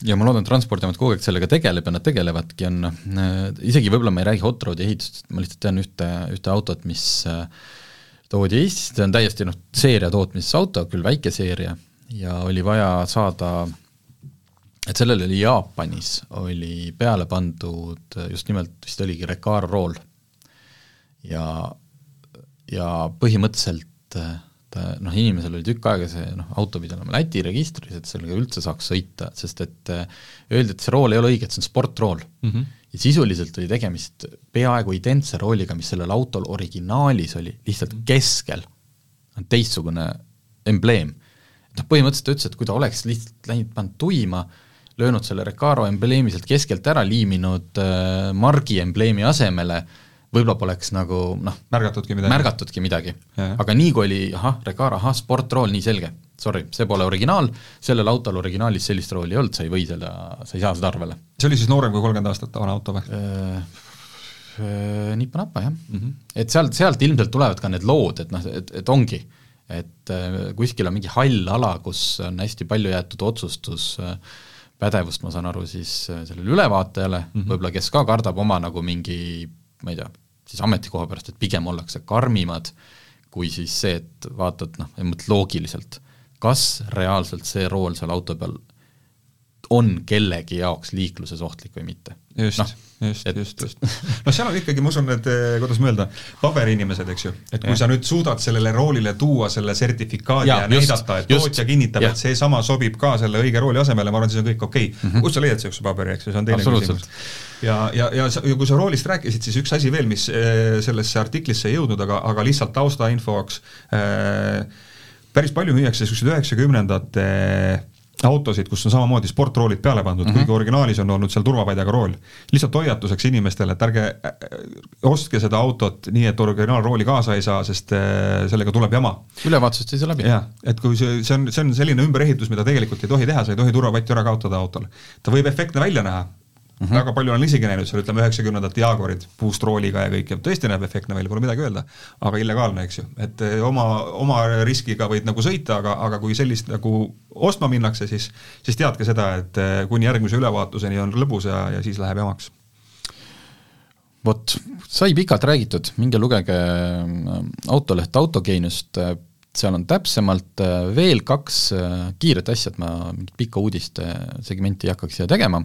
Ja ma loodan, et Transpordiamet kogu aeg sellega tegeleb ja nad tegelevadki, on äh, isegi võib-olla ma ei räägi hot rod'i ehitusest, ma lihtsalt tean ühte, ühte autot, mis toodi Eestisse, see on täiesti noh, seeria tootmises auto, küll väike seeria, ja oli vaja saada et sellele oli Jaapanis, oli peale pandud just nimelt vist oligi Recaro rool ja ja põhimõtteliselt äh, ta noh, inimesel oli tükk aega see noh, auto pidi olema Läti registris, et sellega üldse saaks sõita, sest et äh, öeldi, et see rool ei ole õige, et see on sportrool mm. -hmm. ja sisuliselt oli tegemist peaaegu identse rooliga, mis sellel autol originaalis oli, lihtsalt mhm. keskel on teistsugune embleem. noh, põhimõtteliselt ta ütles, et kui ta oleks lihtsalt läinud, pannud tuima, löönud selle Recaro embleemi sealt keskelt ära, liiminud äh, margi embleemi asemele, võib-olla poleks nagu noh, märgatudki midagi. märgatudki midagi. Aga nii kui oli ahah, Recaro, ahah, sportrool, nii selge, sorry, see pole originaal, sellel autol originaalis sellist rooli ei olnud, sa ei või selle, sa ei saa seda arvele see oli siis noorem kui kolmkümmend aastat vana auto või? nipa-napa jah mm, -hmm. et sealt, sealt ilmselt tulevad ka need lood, et noh, et, et ongi, et äh, kuskil on mingi hall ala, kus on hästi palju jäetud otsustuspädevust, ma saan aru, siis äh, sellele ülevaatajale mm -hmm. võib-olla, kes ka kardab oma nagu mingi, ma ei tea, siis ametikoha pärast, et pigem ollakse karmimad, kui siis see, et vaatad noh, loogiliselt, kas reaalselt see rool seal auto peal on kellegi jaoks liikluses ohtlik või mitte. just no,, just, just, just. noh, seal on ikkagi, ma usun, need, kuidas ma öelda, paberiinimesed, eks ju, et kui ja. sa nüüd suudad sellele roolile tuua selle sertifikaadi ja, ja just, näidata, et tootja kinnitab, et seesama sobib ka selle õige rooli asemele, ma arvan, siis on kõik okei okay. mm. -hmm. kust sa leiad niisuguse paberi, eks ju, see on teine küsimus. ja, ja, ja sa, kui sa roolist rääkisid, siis üks asi veel, mis äh, sellesse artiklisse ei jõudnud, aga, aga lihtsalt taustainfoks äh,, päris palju müüakse niisuguseid üheksakümnendate autosid, kus on samamoodi sportroolid peale pandud mm, -hmm. kuigi originaalis on olnud seal turvapadjaga rool. lihtsalt hoiatuseks inimestele, et ärge ostke seda autot nii, et originaalrooli kaasa ei saa, sest äh, sellega tuleb jama. ülevaatusest ei saa läbi. jah, et kui see, see on, see on selline ümberehitus, mida tegelikult ei tohi teha, sa ei tohi turvapatju ära kaotada autol. ta võib efektne välja näha, Mm -hmm. väga palju olen isegi näinud seal ütleme üheksakümnendate Jaguarid puust rooliga ja kõik ja tõesti näeb efektne välja, pole midagi öelda, aga illegaalne, eks ju, et eh, oma, oma riskiga võid nagu sõita, aga, aga kui sellist nagu ostma minnakse, siis, siis teadke seda, et eh, kuni järgmise ülevaatuseni on lõbus ja, ja siis läheb jamaks. vot, sai pikalt räägitud, minge lugege äh, autoleht Autogeeniust, seal on täpsemalt äh, veel kaks äh, kiiret asja, et ma mingit pikka uudiste segmenti ei hakkaks siia tegema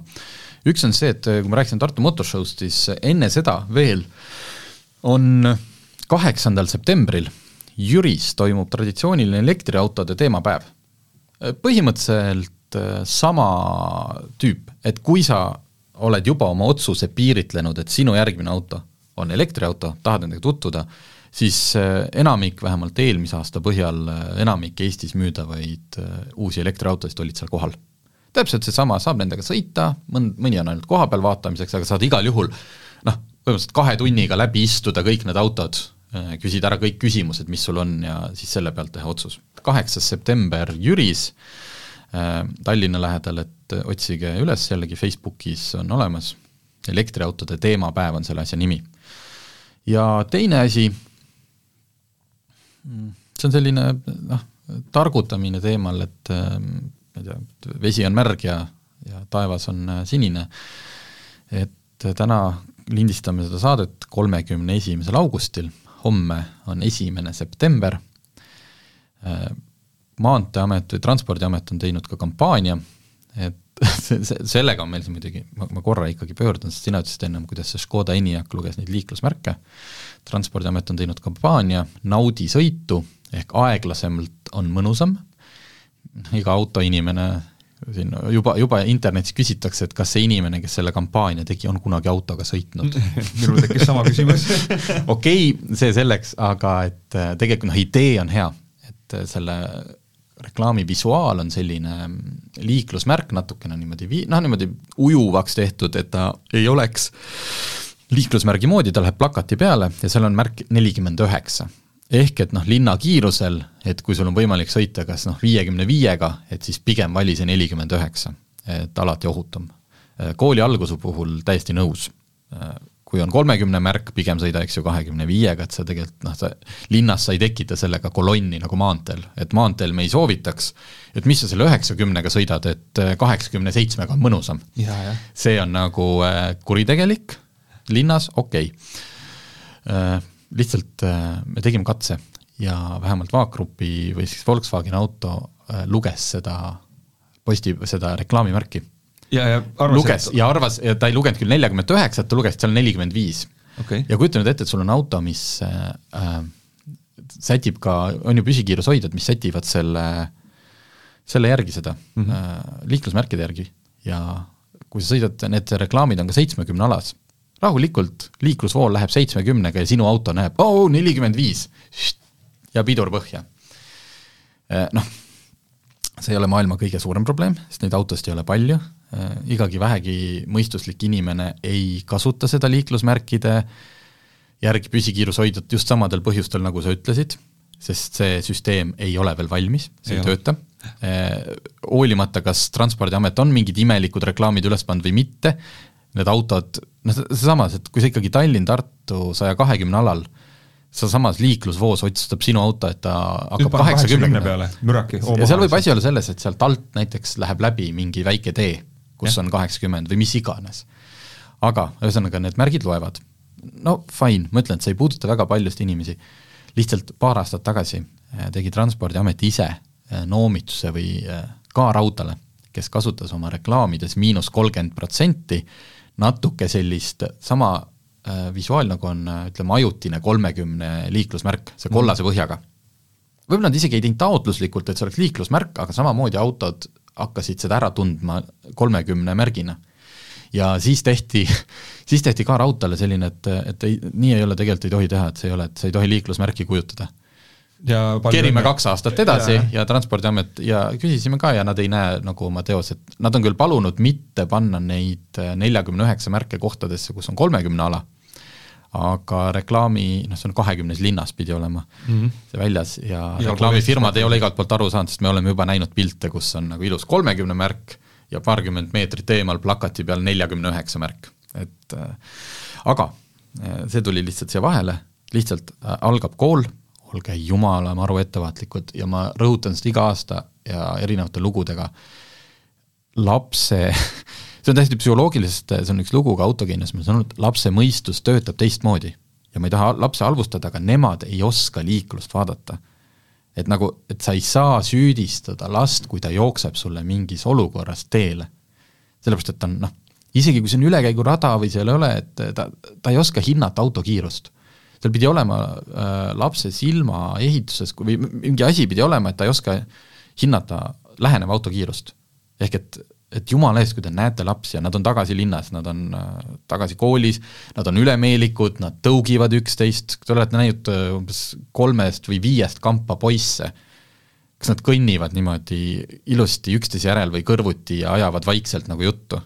üks on see, et äh, kui ma rääkisin Tartu Motor Show'st, siis enne seda veel on kaheksandal septembril Jüris toimub traditsiooniline elektriautode teemapäev. Äh, põhimõtteliselt äh, sama tüüp, et kui sa oled juba oma otsuse piiritlenud, et sinu järgmine auto on elektriauto, tahad nendega tutvuda, siis enamik, vähemalt eelmise aasta põhjal, enamik Eestis müüdavaid uusi elektriautosid olid seal kohal täpselt seesama, saab nendega sõita, mõn-, mõni on ainult kohapeal vaatamiseks, aga saad igal juhul noh, põhimõtteliselt kahe tunniga läbi istuda kõik need autod, äh, küsida ära kõik küsimused, mis sul on ja siis selle pealt teha otsus. kaheksas september Jüris äh,, Tallinna lähedal, et otsige üles, jällegi Facebookis on olemas, elektriautode teemapäev on selle asja nimi. ja teine asi, mm, see on selline noh, targutamine teemal, et äh, ma ei tea, vesi on märg ja, ja taevas on äh, sinine, et äh, täna lindistame seda saadet kolmekümne esimesel augustil, homme on esimene september, äh, Maanteeamet või Transpordiamet on teinud ka kampaania, et sellega on meil siin muidugi, ma, ma korra ikkagi pöördun, sest sina ütlesid ennem, kuidas see Škoda Enyaq luges neid liiklusmärke, transpordiamet on teinud kampaania Naudi sõitu, ehk aeglasemalt on mõnusam, iga autoinimene siin juba, juba internetis küsitakse, et kas see inimene, kes selle kampaania tegi, on kunagi autoga sõitnud. Minul tekkis sama küsimus. Okei okay,, see selleks, aga et äh, tegelikult noh, idee on hea, et äh, selle reklaami visuaal on selline mm, liiklusmärk natukene niimoodi vii-, noh niimoodi ujuvaks tehtud, et ta ei oleks liiklusmärgi moodi, ta läheb plakati peale ja seal on märk nelikümmend üheksa ehk et noh, linnakiirusel, et kui sul on võimalik sõita kas noh, viiekümne viiega, et siis pigem vali see nelikümmend üheksa, et alati ohutum. kooli alguse puhul täiesti nõus. kui on kolmekümne märk, pigem sõida, eks ju, kahekümne viiega, et sa tegelikult noh, sa linnas sa ei tekita sellega kolonni nagu maanteel, et maanteel me ei soovitaks, et mis sa selle üheksakümnega sõidad, et kaheksakümne seitsmega on mõnusam. see on nagu äh, kuritegelik, linnas okei okay lihtsalt äh, me tegime katse ja vähemalt Vaagrupi või siis Volkswageni auto äh, luges seda posti, seda reklaamimärki. ja, ja arvas, luges et... ja arvas, ta ei lugenud küll neljakümmet üheksat, ta luges, et seal on nelikümmend viis. ja kujuta nüüd ette, et sul on auto, mis äh, äh, sätib ka, on ju püsikiirushoidjad, mis sätivad selle, selle järgi seda mm, -hmm. äh, liiklusmärkide järgi ja kui sa sõidad, need reklaamid on ka seitsmekümne alas rahulikult liiklusvool läheb seitsmekümnega ja sinu auto näeb, oo, nelikümmend viis, ja pidur põhja. Eh, noh, see ei ole maailma kõige suurem probleem, sest neid autosid ei ole palju, igagi vähegi mõistuslik inimene ei kasuta seda liiklusmärkide järgi püsikiirushoidjat just samadel põhjustel, nagu sa ütlesid, sest see süsteem ei ole veel valmis, see ei, ei tööta. hoolimata, kas Transpordiamet on mingid imelikud reklaamid üles pannud või mitte, need autod, noh seesamas, et kui sa ikkagi Tallinn-Tartu saja kahekümne alal sealsamas liiklusvoos otsustab sinu auto, et ta hakkab kaheksakümne peale, müraki. ja seal võib asi olla selles, et sealt alt näiteks läheb läbi mingi väike tee, kus ja. on kaheksakümmend või mis iganes. aga ühesõnaga, need märgid loevad. no fine, ma ütlen, et see ei puuduta väga paljusid inimesi. lihtsalt paar aastat tagasi äh, tegi Transpordiamet ise äh, noomituse või äh, kaarautale, kes kasutas oma reklaamides miinus kolmkümmend protsenti, natuke sellist sama Äh, visuaal nagu on äh, ütleme, ajutine kolmekümne liiklusmärk, see kollase mhm. põhjaga. võib-olla nad isegi ei teinud taotluslikult, et see oleks liiklusmärk, aga samamoodi autod hakkasid seda ära tundma kolmekümne märgina. ja siis tehti, siis tehti ka raudteele selline, et, et ei, nii ei ole, tegelikult ei tohi teha, et see ei ole, et sa ei tohi liiklusmärki kujutada kerime kaks aastat edasi ja, ja Transpordiamet ja küsisime ka ja nad ei näe nagu oma teos, et nad on küll palunud mitte panna neid neljakümne üheksa märke kohtadesse, kus on kolmekümne ala, aga reklaami, noh, see on kahekümnes linnas pidi olema mm -hmm. see väljas ja, ja reklaamifirmad ei ole igalt poolt aru saanud, sest me oleme juba näinud pilte, kus on nagu ilus kolmekümne märk ja paarkümmend meetrit eemal plakati peal neljakümne üheksa märk, et äh, aga äh, see tuli lihtsalt siia vahele, lihtsalt äh, algab kool, olge jumala maru ettevaatlikud ja ma rõhutan seda iga aasta ja erinevate lugudega, lapse see on täiesti psühholoogilisest, see on üks lugu ka ma saan aru, et lapse mõistus töötab teistmoodi. ja ma ei taha lapse halvustada, aga nemad ei oska liiklust vaadata. et nagu, et sa ei saa süüdistada last, kui ta jookseb sulle mingis olukorras teele. sellepärast, et ta on noh, isegi kui see on ülekäigurada või seal ei ole, et ta, ta ei oska hinnata auto kiirust. Seal pidi olema äh, lapse silmaehituses või mingi asi pidi olema, et ta ei oska hinnata läheneva auto kiirust. ehk et et jumala eest, kui te näete lapsi ja nad on tagasi linnas, nad on äh, tagasi koolis, nad on ülemeelikud, nad tõugivad üksteist, te olete näinud äh, umbes kolmest või viiest kampa poisse, kas nad kõnnivad niimoodi ilusti üksteise järel või kõrvuti ja ajavad vaikselt nagu juttu?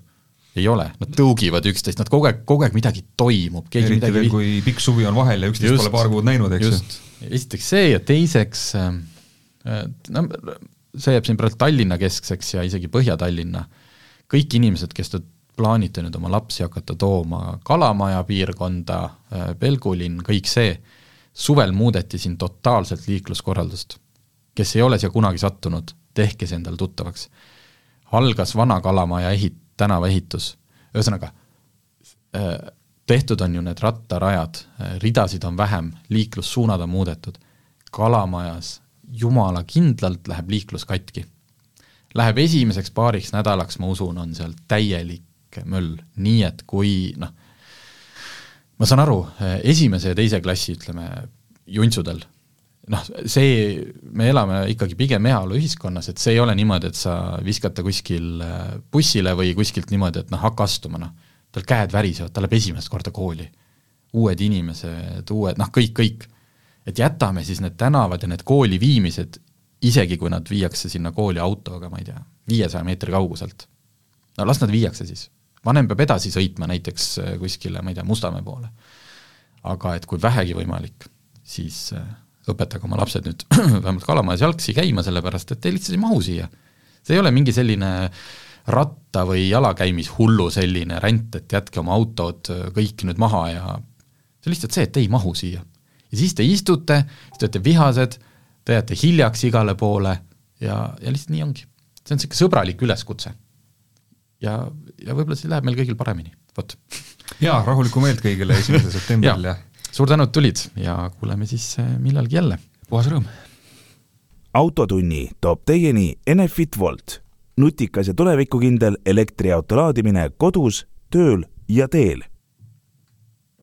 Ei ole, nad tõugivad üksteist, nad kogu aeg, kogu aeg midagi toimub, keegi eriti veel, kui pikk suvi on vahel ja üksteist pole paar kuud näinud, eks ju. esiteks see ja teiseks äh, no see jääb siin praegu Tallinna keskseks ja isegi Põhja-Tallinna, kõik inimesed, kes te plaanite nüüd oma lapsi hakata tooma Kalamaja piirkonda, äh, Pelgulinn, kõik see, suvel muudeti siin totaalselt liikluskorraldust. kes ei ole siia kunagi sattunud, tehke see endale tuttavaks. algas Vana Kalamaja ehit-, tänavaehitus, ühesõnaga, äh, tehtud on ju need rattarajad, äh, ridasid on vähem, liiklussuunad on muudetud, Kalamajas jumala kindlalt läheb liiklus katki. Läheb esimeseks paariks nädalaks, ma usun, on seal täielik möll, nii et kui noh, ma saan aru, esimese ja teise klassi, ütleme, juntsudel, noh, see, me elame ikkagi pigem heaoluühiskonnas, et see ei ole niimoodi, et sa viskad ta kuskil bussile või kuskilt niimoodi, et noh, hakka astuma, noh. tal käed värisevad, ta läheb esimest korda kooli. uued inimesed, uued, noh, kõik, kõik et jätame siis need tänavad ja need kooli viimised, isegi kui nad viiakse sinna kooli autoga, ma ei tea, viiesaja meetri kauguselt. no las nad viiakse siis. vanem peab edasi sõitma näiteks äh, kuskile, ma ei tea, Mustamäe poole. aga et kui vähegi võimalik, siis äh, õpetage oma lapsed nüüd vähemalt Kalamajas jalgsi käima, sellepärast et te lihtsalt ei mahu siia. see ei ole mingi selline ratta- või jalakäimishullu selline ränd, et jätke oma autod äh, kõik nüüd maha ja see on lihtsalt see, et te ei mahu siia ja siis te istute, siis te olete vihased, te jääte hiljaks igale poole ja, ja lihtsalt nii ongi. see on niisugune sõbralik üleskutse. ja, ja võib-olla siis läheb meil kõigil paremini, vot. jaa, rahulikku meelt kõigile esimesel septembril ja, ja suur tänu, et tulid ja kuuleme siis äh, millalgi jälle. puhas rõõm! autotunni toob teieni Enefit Volt, nutikas ja tulevikukindel elektriauto laadimine kodus, tööl ja teel